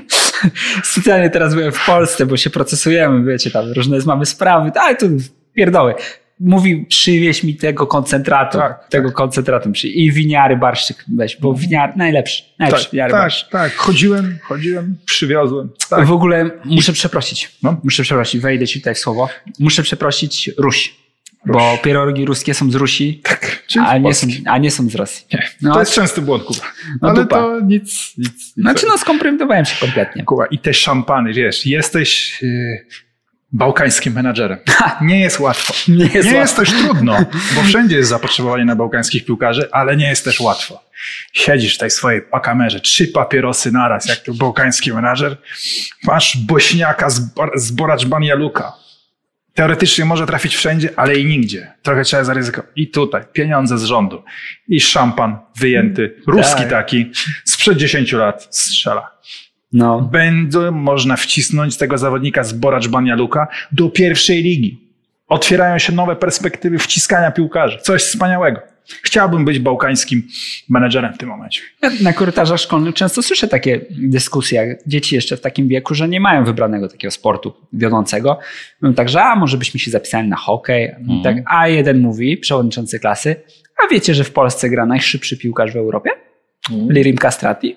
Specjalnie teraz byłem w Polsce, bo się procesujemy, wiecie, tam różne mamy sprawy, ale tu pierdoły. Mówi, przywieź mi tego koncentratu, tak, tego tak. koncentratu i winiary barszczyk weź, bo winiar najlepszy, najlepszy tak, winiary tak, barszczyk. Tak, chodziłem, chodziłem, przywiozłem. Tak. W ogóle muszę przeprosić, no? muszę przeprosić, wejdę ci tutaj w słowo, muszę przeprosić Ruś. Bo pierogi ruskie są z Rusi, tak, a, nie są, a nie są z Rosji. Nie, no, to jest częsty błąd, Kuba. No, Ale dupa. to nic, nic, nic. Znaczy no skompromitowałem się kompletnie. Kuba, i te szampany, wiesz, jesteś yy, bałkańskim menadżerem. Nie jest łatwo. Nie jest, nie jest też trudno, bo wszędzie jest zapotrzebowanie na bałkańskich piłkarzy, ale nie jest też łatwo. Siedzisz w tej swojej pakamerze, trzy papierosy naraz, jak to bałkański menadżer, masz bośniaka z, z Boracz Banialuka, teoretycznie może trafić wszędzie, ale i nigdzie. Trochę trzeba zaryzykować. I tutaj pieniądze z rządu. I szampan wyjęty, ruski tak. taki, sprzed 10 lat strzela. No. Będzie można wcisnąć tego zawodnika z Boracz Banialuka do pierwszej ligi. Otwierają się nowe perspektywy wciskania piłkarzy. Coś wspaniałego. Chciałbym być bałkańskim menedżerem w tym momencie. Na korytarzach szkolnych często słyszę takie dyskusje, jak dzieci jeszcze w takim wieku, że nie mają wybranego takiego sportu wiodącego. Mówią tak, że a może byśmy się zapisali na hokej. Mhm. Tak, a jeden mówi, przewodniczący klasy, a wiecie, że w Polsce gra najszybszy piłkarz w Europie? Mhm. Lirim Castrati?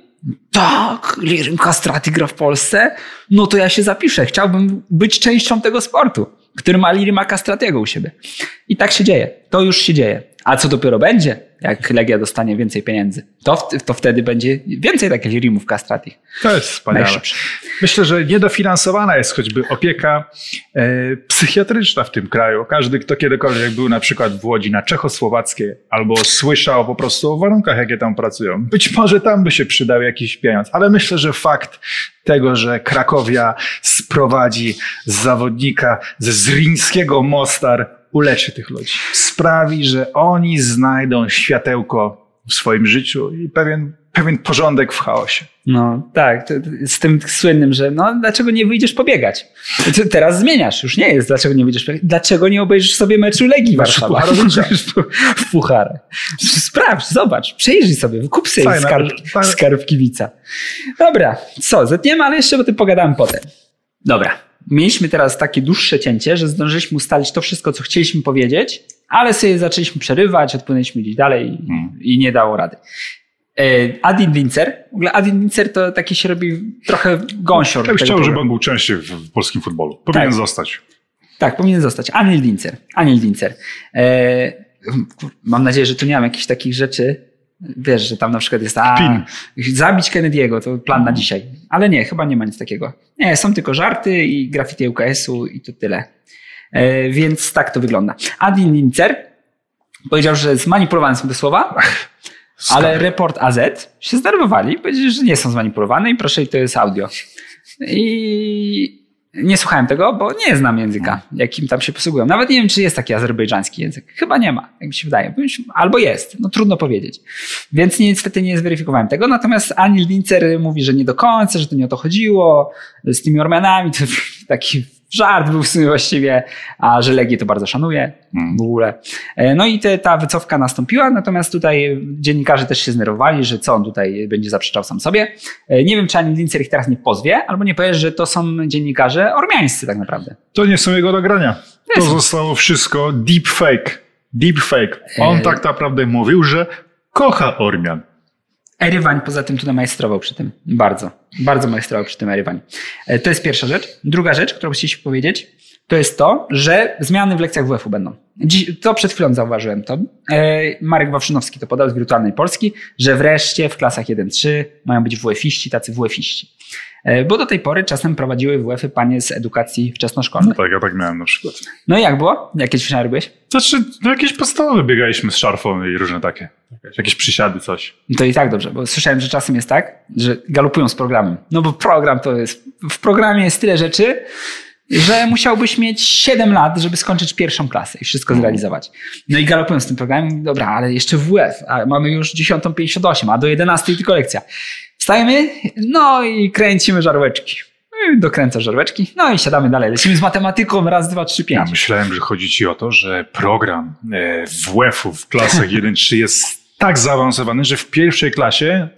Tak, Lirim Castrati gra w Polsce? No to ja się zapiszę. Chciałbym być częścią tego sportu, który ma Lirima Castratiego u siebie. I tak się dzieje. To już się dzieje. A co dopiero będzie, jak Legia dostanie więcej pieniędzy? To, to wtedy będzie więcej takich Lirimów Castrati. To jest wspaniałe. Myślę, że niedofinansowana jest choćby opieka e, psychiatryczna w tym kraju. Każdy, kto kiedykolwiek był na przykład w Łodzi na czechosłowackiej albo słyszał po prostu o warunkach, jakie tam pracują, być może tam by się przydał jakiś pieniądz, ale myślę, że fakt tego, że Krakowia sprowadzi zawodnika ze Zrińskiego Mostar, uleczy tych ludzi. Sprawi, że oni znajdą światełko w swoim życiu i pewien, pewien porządek w chaosie. No tak, z tym słynnym, że no dlaczego nie wyjdziesz pobiegać? Teraz zmieniasz, już nie jest dlaczego nie wyjdziesz pobiegać. Dlaczego nie obejrzysz sobie meczu Legii Warszawa? pucharowicza. w pucharach. Sprawdź, zobacz, przejrzyj sobie, kup sobie Fajna, skarb, skarb kibica. Dobra, co, zetniemy, ale jeszcze o tym pogadamy potem. Dobra, mieliśmy teraz takie dłuższe cięcie, że zdążyliśmy ustalić to wszystko, co chcieliśmy powiedzieć, ale sobie zaczęliśmy przerywać, odpłynęliśmy gdzieś dalej i, Hmm. i nie dało rady. E, Adin Lincer, w ogóle Adin Lincer to taki się robi trochę gąsior. Ja bym chciał, żeby on był częściej w, polskim futbolu. Powinien Tak. zostać. Tak, powinien zostać. Anil Lincer. Anil Lincer. E, kur- mam nadzieję, że tu nie mam jakichś takich rzeczy. Wiesz, że tam na przykład jest a, Pin. zabić Kennedy'ego, to plan na dzisiaj. Ale nie, chyba nie ma nic takiego. Nie, są tylko żarty i graffiti UKS-u i to tyle. E, więc tak to wygląda. Adin Lincer powiedział, że zmanipulowane są te słowa, ale report AZ się zdenerwowali, powiedzieli, że nie są zmanipulowane i proszę, i to jest audio. I nie słuchałem tego, bo nie znam języka, jakim tam się posługują. Nawet nie wiem, czy jest taki azerbejdżański język. Chyba nie ma, jak mi się wydaje. Albo jest, no trudno powiedzieć. Więc niestety nie zweryfikowałem tego. Natomiast Anil Lincer mówi, że nie do końca, że to nie o to chodziło. Z tymi Ormianami to taki żart był w sumie właściwie, a że Legię to bardzo szanuje Mm. w ogóle. E, No i te, ta wycofka nastąpiła, natomiast tutaj dziennikarze też się znerwowali, że co on tutaj będzie zaprzeczał sam sobie. E, Nie wiem, czy Anil Lincer ich teraz nie pozwie, albo nie powie, że to są dziennikarze ormiańscy tak naprawdę. To nie są jego nagrania. To Nie są. zostało wszystko deep fake. Deep fake. On Ej. tak naprawdę mówił, że kocha Ormian. Erywań poza tym tu namajstrował przy tym. Bardzo. Bardzo majstrował przy tym Erywań. E, To jest pierwsza rzecz. Druga rzecz, którą chcieliśmy powiedzieć, to jest to, że zmiany w lekcjach WF-u będą. Dziś, to przed chwilą zauważyłem to. E, Marek Wawrzynowski to podał z Wirtualnej Polski, że wreszcie w klasach 1-3 mają być WF-iści, tacy WF-iści. E, Bo do tej pory czasem prowadziły WF-y panie z edukacji wczesnoszkolnej. Tak, ja tak miałem na przykład. No i jak było? Jakie ćwiczenia robiłeś? Znaczy, no jakieś podstawowe biegaliśmy z szarfą i różne takie. Jakieś przysiady, coś. No To i tak dobrze, bo słyszałem, że czasem jest tak, że galopują z programem. No bo program to jest, w programie jest tyle rzeczy, że musiałbyś mieć 7 lat, żeby skończyć pierwszą klasę i wszystko zrealizować. No i galopują z tym programem, dobra, ale jeszcze WF, a mamy już 10.58, a do 11 tylko lekcja. Wstajemy, no i kręcimy żarłeczki. No i Dokręcasz żarłeczki, no i siadamy dalej. Lecimy z matematyką, raz, dwa, trzy, Ja pięć. myślałem, że chodzi ci o to, że program e, WF-u w klasach 1-3 jest tak zaawansowany, że w pierwszej klasie e,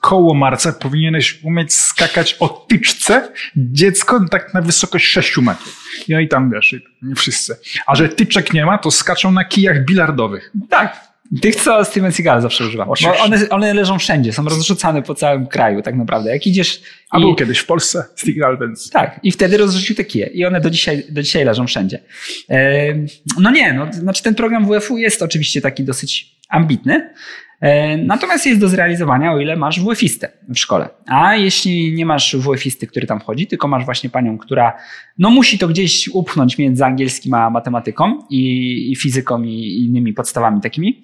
koło marca powinieneś umieć skakać o tyczce dziecko tak na wysokość 6 metrów. Ja i tam wiesz, nie wszyscy. A że tyczek nie ma, to skaczą na kijach bilardowych. Tak. Tych, co Steven Seagal zawsze używa. Bo Oczywiście. one, one leżą wszędzie, są rozrzucane po całym kraju tak naprawdę. Jak idziesz... A i- był kiedyś w Polsce Steve Albens. Tak, i wtedy rozrzucił te kije. I one do dzisiaj, do dzisiaj leżą wszędzie. No nie, no, znaczy ten program WF-u jest oczywiście taki dosyć ambitny, natomiast jest do zrealizowania, o ile masz WF-istę w szkole. A jeśli nie masz WF-isty, który tam wchodzi, tylko masz właśnie panią, która no musi to gdzieś upchnąć między angielskim a matematyką i, i fizyką i innymi podstawami takimi.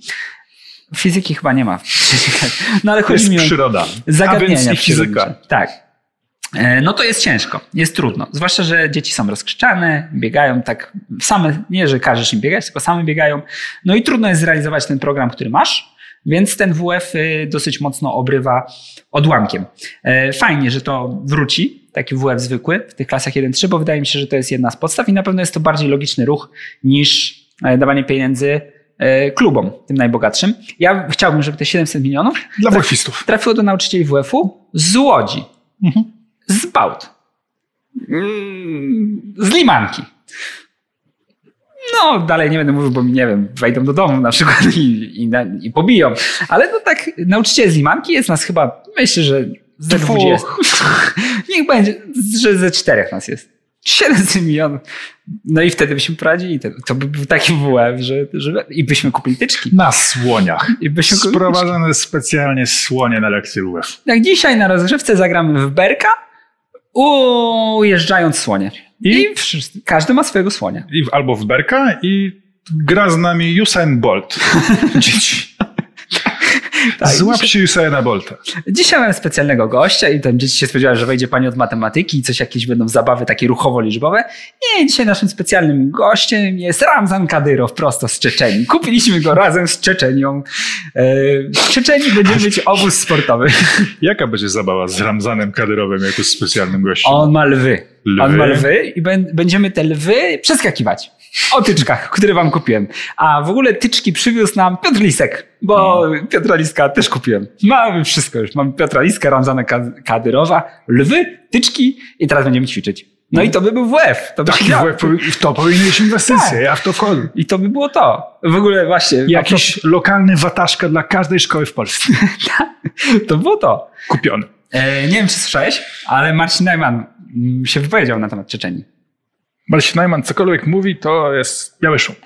Fizyki chyba nie ma. No ale chodzi Jest mi o przyroda. zagadnienia A więc fizyka. Tak. E, No to jest ciężko, jest trudno. Zwłaszcza, że dzieci są rozkrzyczane, biegają tak same, nie że każesz im biegać, tylko same biegają. No i trudno jest zrealizować ten program, który masz, więc ten WF y, dosyć mocno obrywa odłamkiem. E, Fajnie, że to wróci, taki WF zwykły w tych klasach 1-3, bo wydaje mi się, że to jest jedna z podstaw i na pewno jest to bardziej logiczny ruch niż e, dawanie pieniędzy e, klubom, tym najbogatszym. Ja chciałbym, żeby te 700 milionów Dla wolfistów. trafiło do nauczycieli WF-u z Łodzi, z Bałt, mm, z Limanki. No, dalej nie będę mówił, bo nie wiem, wejdą do domu na przykład i, i, na, i pobiją. Ale no tak, nauczyciel z Limanki jest nas chyba, myślę, że ze Dwóch. 20. Niech będzie, że ze czterech nas jest. 700 milionów. No i wtedy byśmy poradzili. To, by był taki WF, że, że i byśmy kupili tyczki. Na słoniach. I byśmy. Sprowadzone specjalnie słonie na lekcję UF. Jak dzisiaj na rozgrzewce zagramy w Berka, ujeżdżając słonie. I, I? wszyscy, każdy ma swojego słonia. I albo w Berka i gra z nami Usain Bolt. Dzieci. Tak, Złapcie Usaina Bolta. Dzisiaj mamy specjalnego gościa i tam dzieci się spodziewały, że wejdzie pani od matematyki i coś jakieś będą zabawy takie ruchowo-liczbowe. Nie, dzisiaj naszym specjalnym gościem jest Ramzan Kadyrow prosto z Czeczenii. Kupiliśmy go razem z Czeczenią. E, W Czeczeni będzie mieć obóz sportowy. Jaka będzie zabawa z Ramzanem Kadyrowem jako specjalnym gościem? On ma lwy. Lwy? On ma lwy i bę- będziemy te lwy przeskakiwać. O tyczkach, które wam kupiłem. A w ogóle tyczki przywiózł nam Piotr Lisek, bo Piotra Liska też kupiłem. Mamy wszystko już. Mamy Piotra Liska, Ramzana Ka- Kadyrowa, lwy, tyczki i teraz będziemy ćwiczyć. No i to by był WF. To by Taki działo. w, to powinny iść inwestycje, ja w to wchodzę. I to by było to. W ogóle właśnie. Jakiś lokalny wataszka dla każdej szkoły w Polsce. To było to. Kupiony. E, nie wiem, czy słyszałeś, ale Marcin Najman mm, się wypowiedział na temat Czeczenii. Marcin Najman cokolwiek mówi, to jest biały szum.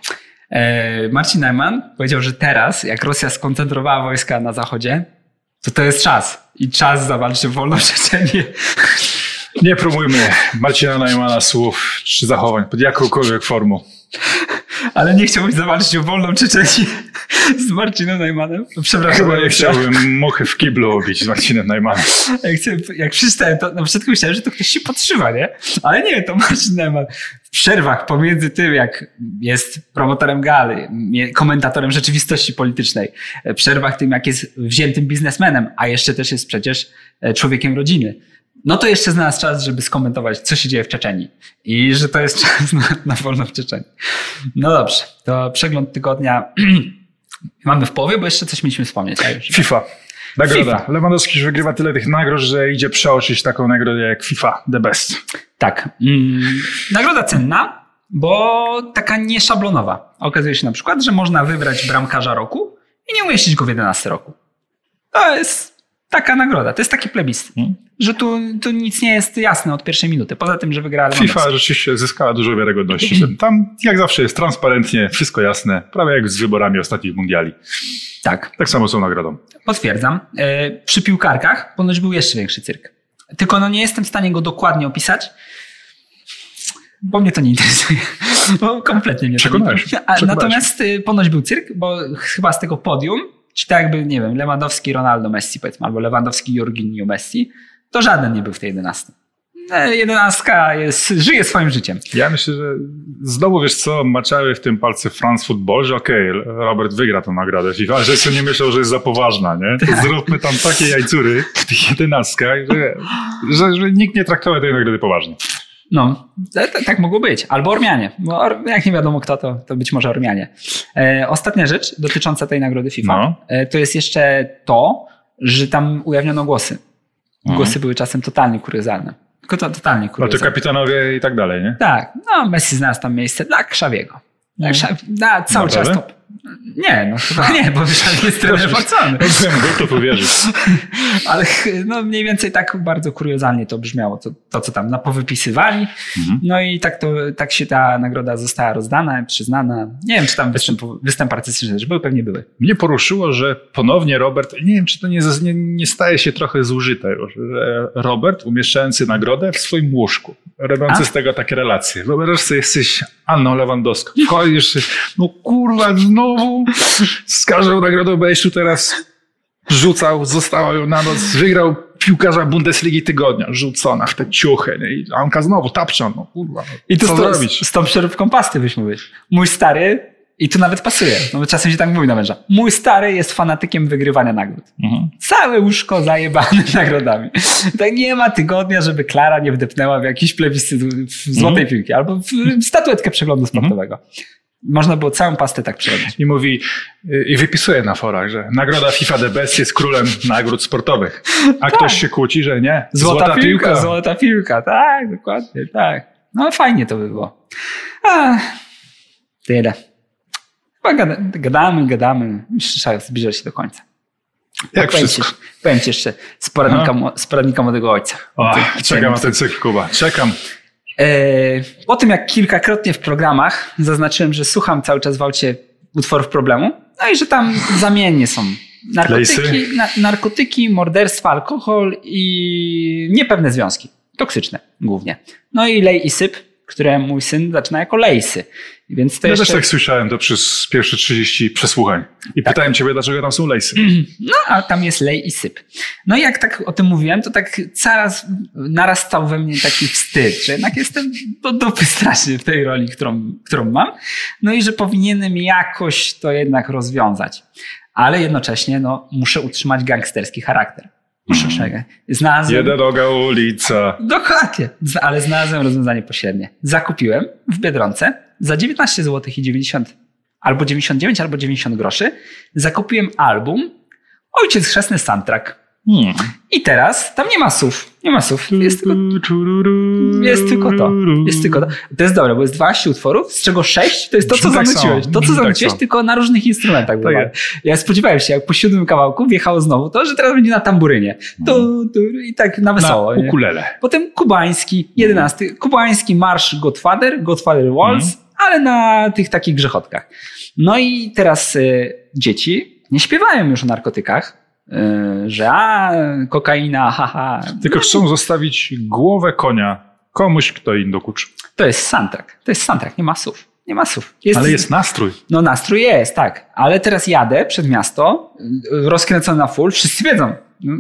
E, Marcin Najman powiedział, że teraz, jak Rosja skoncentrowała wojska na zachodzie, to to jest czas. I czas zawalczyć o wolną Czeczenię. Nie promujmy Marcina Najmana słów czy zachowań pod jakąkolwiek formą. Ale nie chciałbyś zawalczyć o wolną Czeczenię z Marcinem Najmanem? No, Przepraszam. Chyba nie chciałbym muchy w kiblu obić z Marcinem Najmanem. Jak, jak przeczytałem to, na początku myślałem, że to ktoś się podszywa, nie? Ale nie, to Marcin Neumann w przerwach pomiędzy tym, jak jest promotorem gali, komentatorem rzeczywistości politycznej, w przerwach tym, jak jest wziętym biznesmenem, a jeszcze też jest przecież e, człowiekiem rodziny. No to jeszcze znalazł czas, żeby skomentować, co się dzieje w Czeczenii. I że to jest czas na, na wolną w Czeczenii. No dobrze, to przegląd tygodnia mamy w połowie, bo jeszcze coś mieliśmy wspomnieć. Już. FIFA. Nagroda. FIFA. Lewandowski już wygrywa tyle tych nagród, że idzie przeoczyć taką nagrodę jak FIFA The Best. Tak. Mm, nagroda cenna, bo taka nieszablonowa. Okazuje się na przykład, że można wybrać bramkarza roku i nie umieścić go w 11 roku. To jest taka nagroda, to jest taki plebiscyt, Hmm. Że tu, tu nic nie jest jasne od pierwszej minuty. Poza tym, że wygrała Lewandowski. FIFA rzeczywiście zyskała dużo wiarygodności. Tam jak zawsze jest transparentnie, wszystko jasne, prawie jak z wyborami ostatnich mundiali. Tak, Tak samo są nagrodą. potwierdzam. E, przy piłkarkach ponoć był jeszcze większy cyrk. Tylko no nie jestem w stanie go dokładnie opisać, bo mnie to nie interesuje. Bo kompletnie mnie to nie interesuje. Natomiast y, ponoć był cyrk, bo chyba z tego podium, czy tak jakby, nie wiem, Lewandowski, Ronaldo, Messi powiedzmy, albo Lewandowski, Jorginho, Messi, to żaden nie był w tej 11. E, Jedenastka jest, żyje swoim życiem. Ja myślę, że znowu wiesz co, maczały w tym palce France Football, że okej, Robert wygra tą nagrodę FIFA, że sobie nie myślał, że jest za poważna, nie? To zróbmy tam takie jajcury w tych jedenastkach, że, że, że nikt nie traktował tej nagrody poważnie. No, t- tak mogło być. Albo Ormianie. Bo jak nie wiadomo kto, to, to być może Ormianie. E, ostatnia rzecz dotycząca tej nagrody FIFA, No. e, to jest jeszcze to, że tam ujawniono głosy. Głosy były czasem totalnie kuriozalne. Tylko to, totalnie No to kuriozalne. kapitanowie i tak dalej, nie? Tak, no Messi znalazł tam miejsce dla Krzawiego. Dla Krzaw... na, cały czas Naprawdę? Nie, no chyba nie, bo Krzawi jest trener Barcelony. Byłem gotów powierzyć. Ale no, mniej więcej tak bardzo kuriozalnie to brzmiało, to, to co tam napowypisywali. Mhm. No i tak, to, tak się ta nagroda została rozdana, przyznana. Nie wiem, czy tam występ, występ artystyczny też były, pewnie były. Mnie poruszyło, że ponownie Robert, nie wiem, czy to nie, nie, nie staje się trochę zużyte, że Robert umieszczający nagrodę w swoim łóżku, robiący A? z tego takie relacje. Wyobraź sobie, jesteś Anną Lewandowską, wchodzisz, no kurwa, znowu z każdą nagrodą będziesz tu teraz rzucał, została ją na noc, wygrał piłkarza Bundesligi tygodnia, rzucona w te ciuchy, nie? I Anka znowu tapczą, no kurwa, no, I tu co z, zrobić? z tą przeróbką pasty byś mówić. Mój stary, i tu nawet pasuje, no czasem się tak mówi na męża. Mój stary jest fanatykiem wygrywania nagród. Mhm. Całe łóżko zajebane nagrodami. Tak nie ma tygodnia, żeby Klara nie wdepnęła w jakiś plebiscyt w złotej Mhm. piłki albo w statuetkę przeglądu sportowego. Można było całą pastę tak przerobić. I mówi, i wypisuje na forach, że nagroda FIFA The Best jest królem nagród sportowych. A ktoś się kłóci, że nie. Złota, piłka, złota piłka, tak, dokładnie, tak. No fajnie to by było. A, tyle. Chyba gada, gadamy, gadamy, trzeba zbliżać się do końca. Jak powiem wszystko. Ci, powiem ci jeszcze z poradnika, z poradnika młodego ojca. O, czekam na ten cykl, Kuba. Czekam. E, Po tym, jak kilkakrotnie w programach zaznaczyłem, że słucham cały czas w aucie utworów problemu, no i że tam zamiennie są narkotyki, na, narkotyki, morderstwa, alkohol i niepewne związki. Toksyczne głównie. No i lej i syp, które mój syn zaczyna jako lejsy. Więc to Ja jeszcze... też tak słyszałem to przez pierwsze 30 przesłuchań. I pytałem ciebie, dlaczego tam są lejsy. No, a tam jest lej i syp. No i jak tak o tym mówiłem, to tak coraz narastał we mnie taki wstyd, że jednak jestem do dupy strasznie w tej roli, którą, którą mam. No i że powinienem jakoś to jednak rozwiązać. Ale jednocześnie no, muszę utrzymać gangsterski charakter. Mm. Znalazłem... Jedna noga ulica. Dokładnie. Ale znalazłem rozwiązanie pośrednie. Zakupiłem w Biedronce za 19 zł i 90 albo 99 albo 90 groszy. Zakupiłem album Ojciec Chrzestny Soundtrack. Hmm. I teraz tam nie ma słów. Nie ma słów. Jest tylko, jest tylko to. Jest tylko to. To jest dobre, bo jest 12 utworów, z czego 6 to jest to, co tak zanuciłeś. To, co tak zanuciłeś, samo. tylko na różnych instrumentach. Tak. Ja spodziewałem się, jak po siódmym kawałku wjechało znowu to, że teraz będzie na tamburynie. Tu, tu, I tak na Na wesoło. nie? ukulele. Potem kubański, jedenasty, kubański marsz Godfather, Godfather Waltz, Mhm. ale na tych takich grzechotkach. No i teraz y, dzieci nie śpiewają już o narkotykach, że a, kokaina, haha. Tylko No, chcą zostawić głowę konia komuś, kto im dokuczy. To jest soundtrack. To jest soundtrack, nie ma słów. Nie ma słów. Ale jest nastrój. No nastrój jest, tak. Ale teraz jadę przed miasto, rozkręcony na full, wszyscy wiedzą.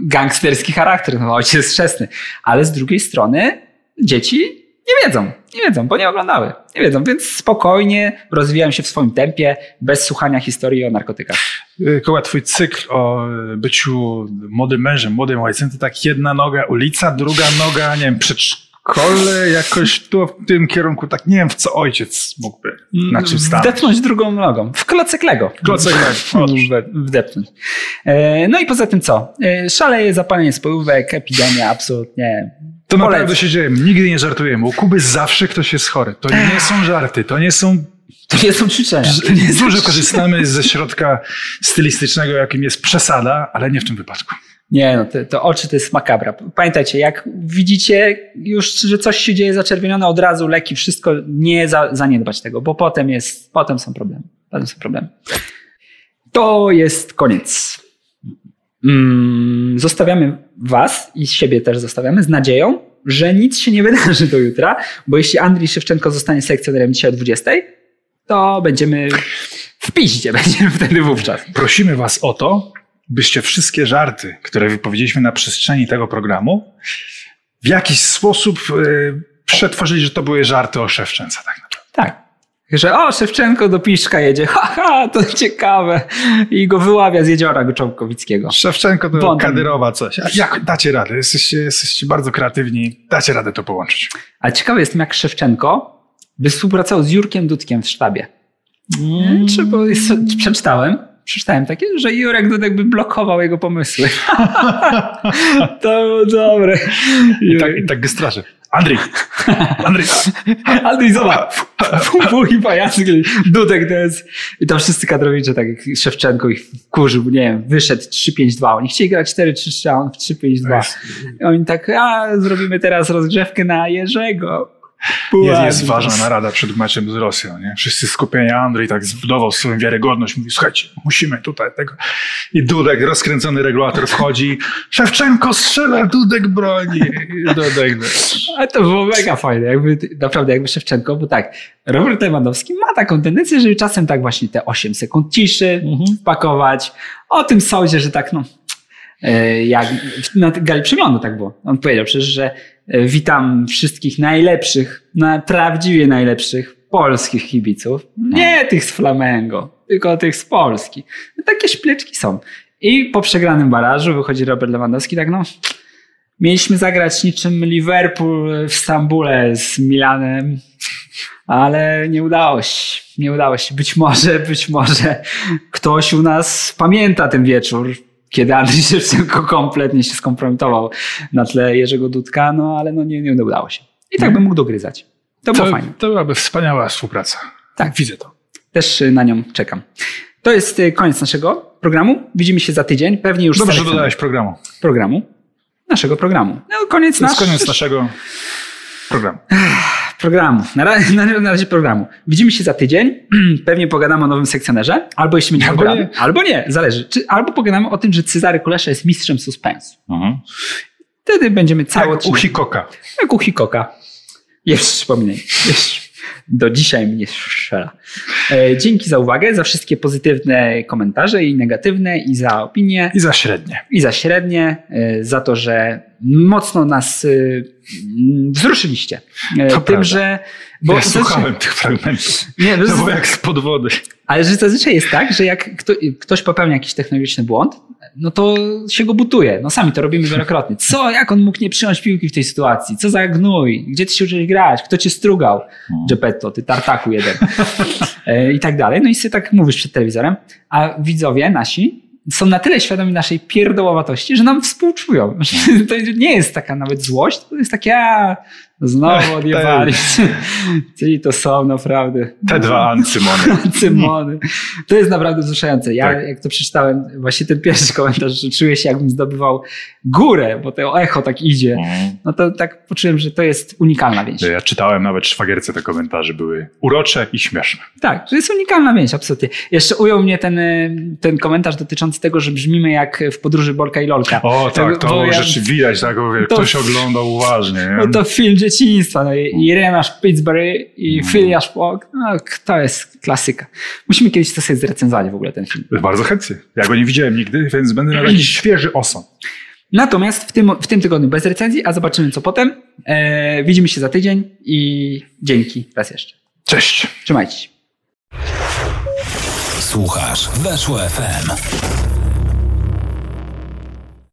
Gangsterski charakter, no ojciec jest chrzestny. Ale z drugiej strony dzieci nie wiedzą. Nie wiedzą, bo nie oglądały. Nie wiedzą, więc spokojnie rozwijam się w swoim tempie, bez słuchania historii o narkotykach. Y, Koła, twój cykl o byciu młodym mężem, młodym ojcem, to tak jedna noga ulica, druga noga, nie wiem, przedszkole, jakoś tu w tym kierunku, tak nie wiem, w co ojciec mógłby, na czym stanąć. Wdepnąć drugą nogą. W klocek Lego. Klocek Lego. Wde- Wdepnąć. E, No i poza tym co? E, Szaleje zapalenie spojówek, epidemia, absolutnie. To naprawdę Polecam. się dzieje. Nigdy nie żartujemy. U Kuby zawsze ktoś jest chory. To nie są żarty, to nie są... To nie są ćwiczenia. Nie Dużo korzystamy ze środka stylistycznego, jakim jest przesada, ale nie w tym wypadku. Nie, no to, to oczy to jest makabra. Pamiętajcie, jak widzicie już, że coś się dzieje zaczerwienione, od razu leki, wszystko, nie za, zaniedbać tego, bo potem jest, potem są problemy. Potem są problemy. To jest koniec. Mm, zostawiamy was i siebie też zostawiamy z nadzieją, że nic się nie wydarzy do jutra, bo jeśli Andrii Szewczenko zostanie selekcjonerem dzisiaj o 20, to będziemy w piździe, będziemy wtedy wówczas. Prosimy Was o to, byście wszystkie żarty, które wypowiedzieliśmy na przestrzeni tego programu, w jakiś sposób y, przetworzyli, że to były żarty o Szewczence tak naprawdę. Tak. Że o, Szewczenko do Piszka jedzie, haha, to ciekawe. I go wyławia z jeziora Goczałkowickiego. Szewczenko to Bondem. Kadyrowa coś. A jak dacie radę? Jesteście, jesteście bardzo kreatywni. Dacie radę to połączyć. Ale ciekawe jestem, jak Szewczenko by współpracował z Jurkiem Dudkiem w sztabie. Mm. Czy, bo jest, przeczytałem, przeczytałem takie, że Jurek Dudek by blokował jego pomysły. to było dobre. I tak, i tak gestraży. Andrzej! Andrzej! Andrzej, zobacz. Pół pajacyk, Dudek to jest... I tam wszyscy kadrowicze, tak jak Szewczenko ich wkurzył, nie wiem, wyszedł 3-5-2. Oni chcieli grać 4-3-3, a on w 3-5-2. I oni tak, a zrobimy teraz rozgrzewkę na Jerzego. Jest, jest ważna narada przed meczem z Rosją. Nie? Wszyscy skupieni. Andrzej tak zbudował swoją wiarygodność. Mówi, słuchajcie, musimy tutaj tego. I Dudek, rozkręcony regulator wchodzi. Szewczenko strzela, Dudek broni. Dudek... Ale to było mega fajne, jakby, naprawdę jakby Szewczenko, bo tak, Robert Lewandowski ma taką tendencję, żeby czasem tak właśnie te 8 sekund ciszy wpakować. O tym sądzie, że tak no, e, jak na gali przeglądu tak było. On powiedział przecież, że witam wszystkich najlepszych, na prawdziwie najlepszych polskich kibiców. Nie tych z Flamengo, tylko tych z Polski. Takie szpleczki są. I po przegranym barażu wychodzi Robert Lewandowski tak no, Mieliśmy zagrać niczym Liverpool w Stambule z Milanem. ale nie udało się. Nie udało się. Być może, być może ktoś u nas pamięta ten wieczór, kiedy Andrzej Szewczenko kompletnie się skompromitował na tle Jerzego Dudka, no ale no nie, nie udało się. I tak bym mógł dogryzać. To było To, fajne. to byłaby wspaniała współpraca. Tak. Widzę to. Też na nią czekam. To jest y, koniec naszego programu. Widzimy się za tydzień. Pewnie już Dobrze, że dodałeś programu. programu. Naszego programu. No, koniec To jest nasz... koniec naszego programu. programu. Na, ra- na, razie programu. Widzimy się za tydzień. Pewnie pogadamy o nowym sekcjonerze. Albo jeśli będzie Albo nie. Albo nie. Zależy. Czy, albo pogadamy o tym, że Cezary Kulesza jest mistrzem suspensu. Mhm. Wtedy będziemy cały u odcinek- Hikoka. Jak u Hikoka. Jeszcze przypominaj. Jeszcze. Do dzisiaj mnie strzela. E, dzięki za uwagę, za wszystkie pozytywne komentarze i negatywne, i za opinie, I za średnie. i za średnie, e, za to, że mocno nas e, wzruszyliście. To Tym, prawda. że. Bo ja słuchałem tych fragmentów. Nie, To no, było jak spod wody. ale że zazwyczaj jest tak, że jak kto, ktoś popełnia jakiś technologiczny błąd, no to się go butuje. No sami to robimy wielokrotnie. Co, jak on mógł nie przyjąć piłki w tej sytuacji? Co za gnój? Gdzie ty się uczyłeś grać? Kto cię strugał? Geppetto, ty tartaku jeden. E, I tak dalej. No i sobie tak mówisz przed telewizorem, a widzowie nasi są na tyle świadomi naszej pierdołowatości, że nam współczują. To nie jest taka nawet złość, to jest takie, a, znowu odjebali. Czyli to są naprawdę Te dwa ancymony. Cymony. To jest naprawdę wzruszające. Ja, Tak. jak to przeczytałem, właśnie ten pierwszy komentarz, że czuję się, jakbym zdobywał górę, bo to echo tak idzie. No to tak poczułem, że to jest unikalna więź. Ja czytałem nawet szwagierce te komentarze, były urocze i śmieszne. Tak, to jest unikalna więź, absolutnie. Jeszcze ujął mnie ten, y, ten komentarz dotyczący tego, że brzmimy jak w podróży Bolka i Lolka. O tak, to bo ja- rzeczy widać, tak, bo wie, To- ktoś oglądał uważnie. Nie? No to film dzieciństwa. No i i Remasz Pittsburgh i Mm. Phileas Fogg. No, to jest klasyka. Musimy kiedyś to sobie zrecenzować w ogóle ten film. Bardzo chętnie. Ja go nie widziałem nigdy, więc będę miał jakiś świeży osąd. Natomiast w tym, w tym tygodniu bez recenzji, a zobaczymy co potem. E, widzimy się za tydzień i dzięki raz jeszcze. Cześć. Trzymajcie się. Słuchasz Weszło FM.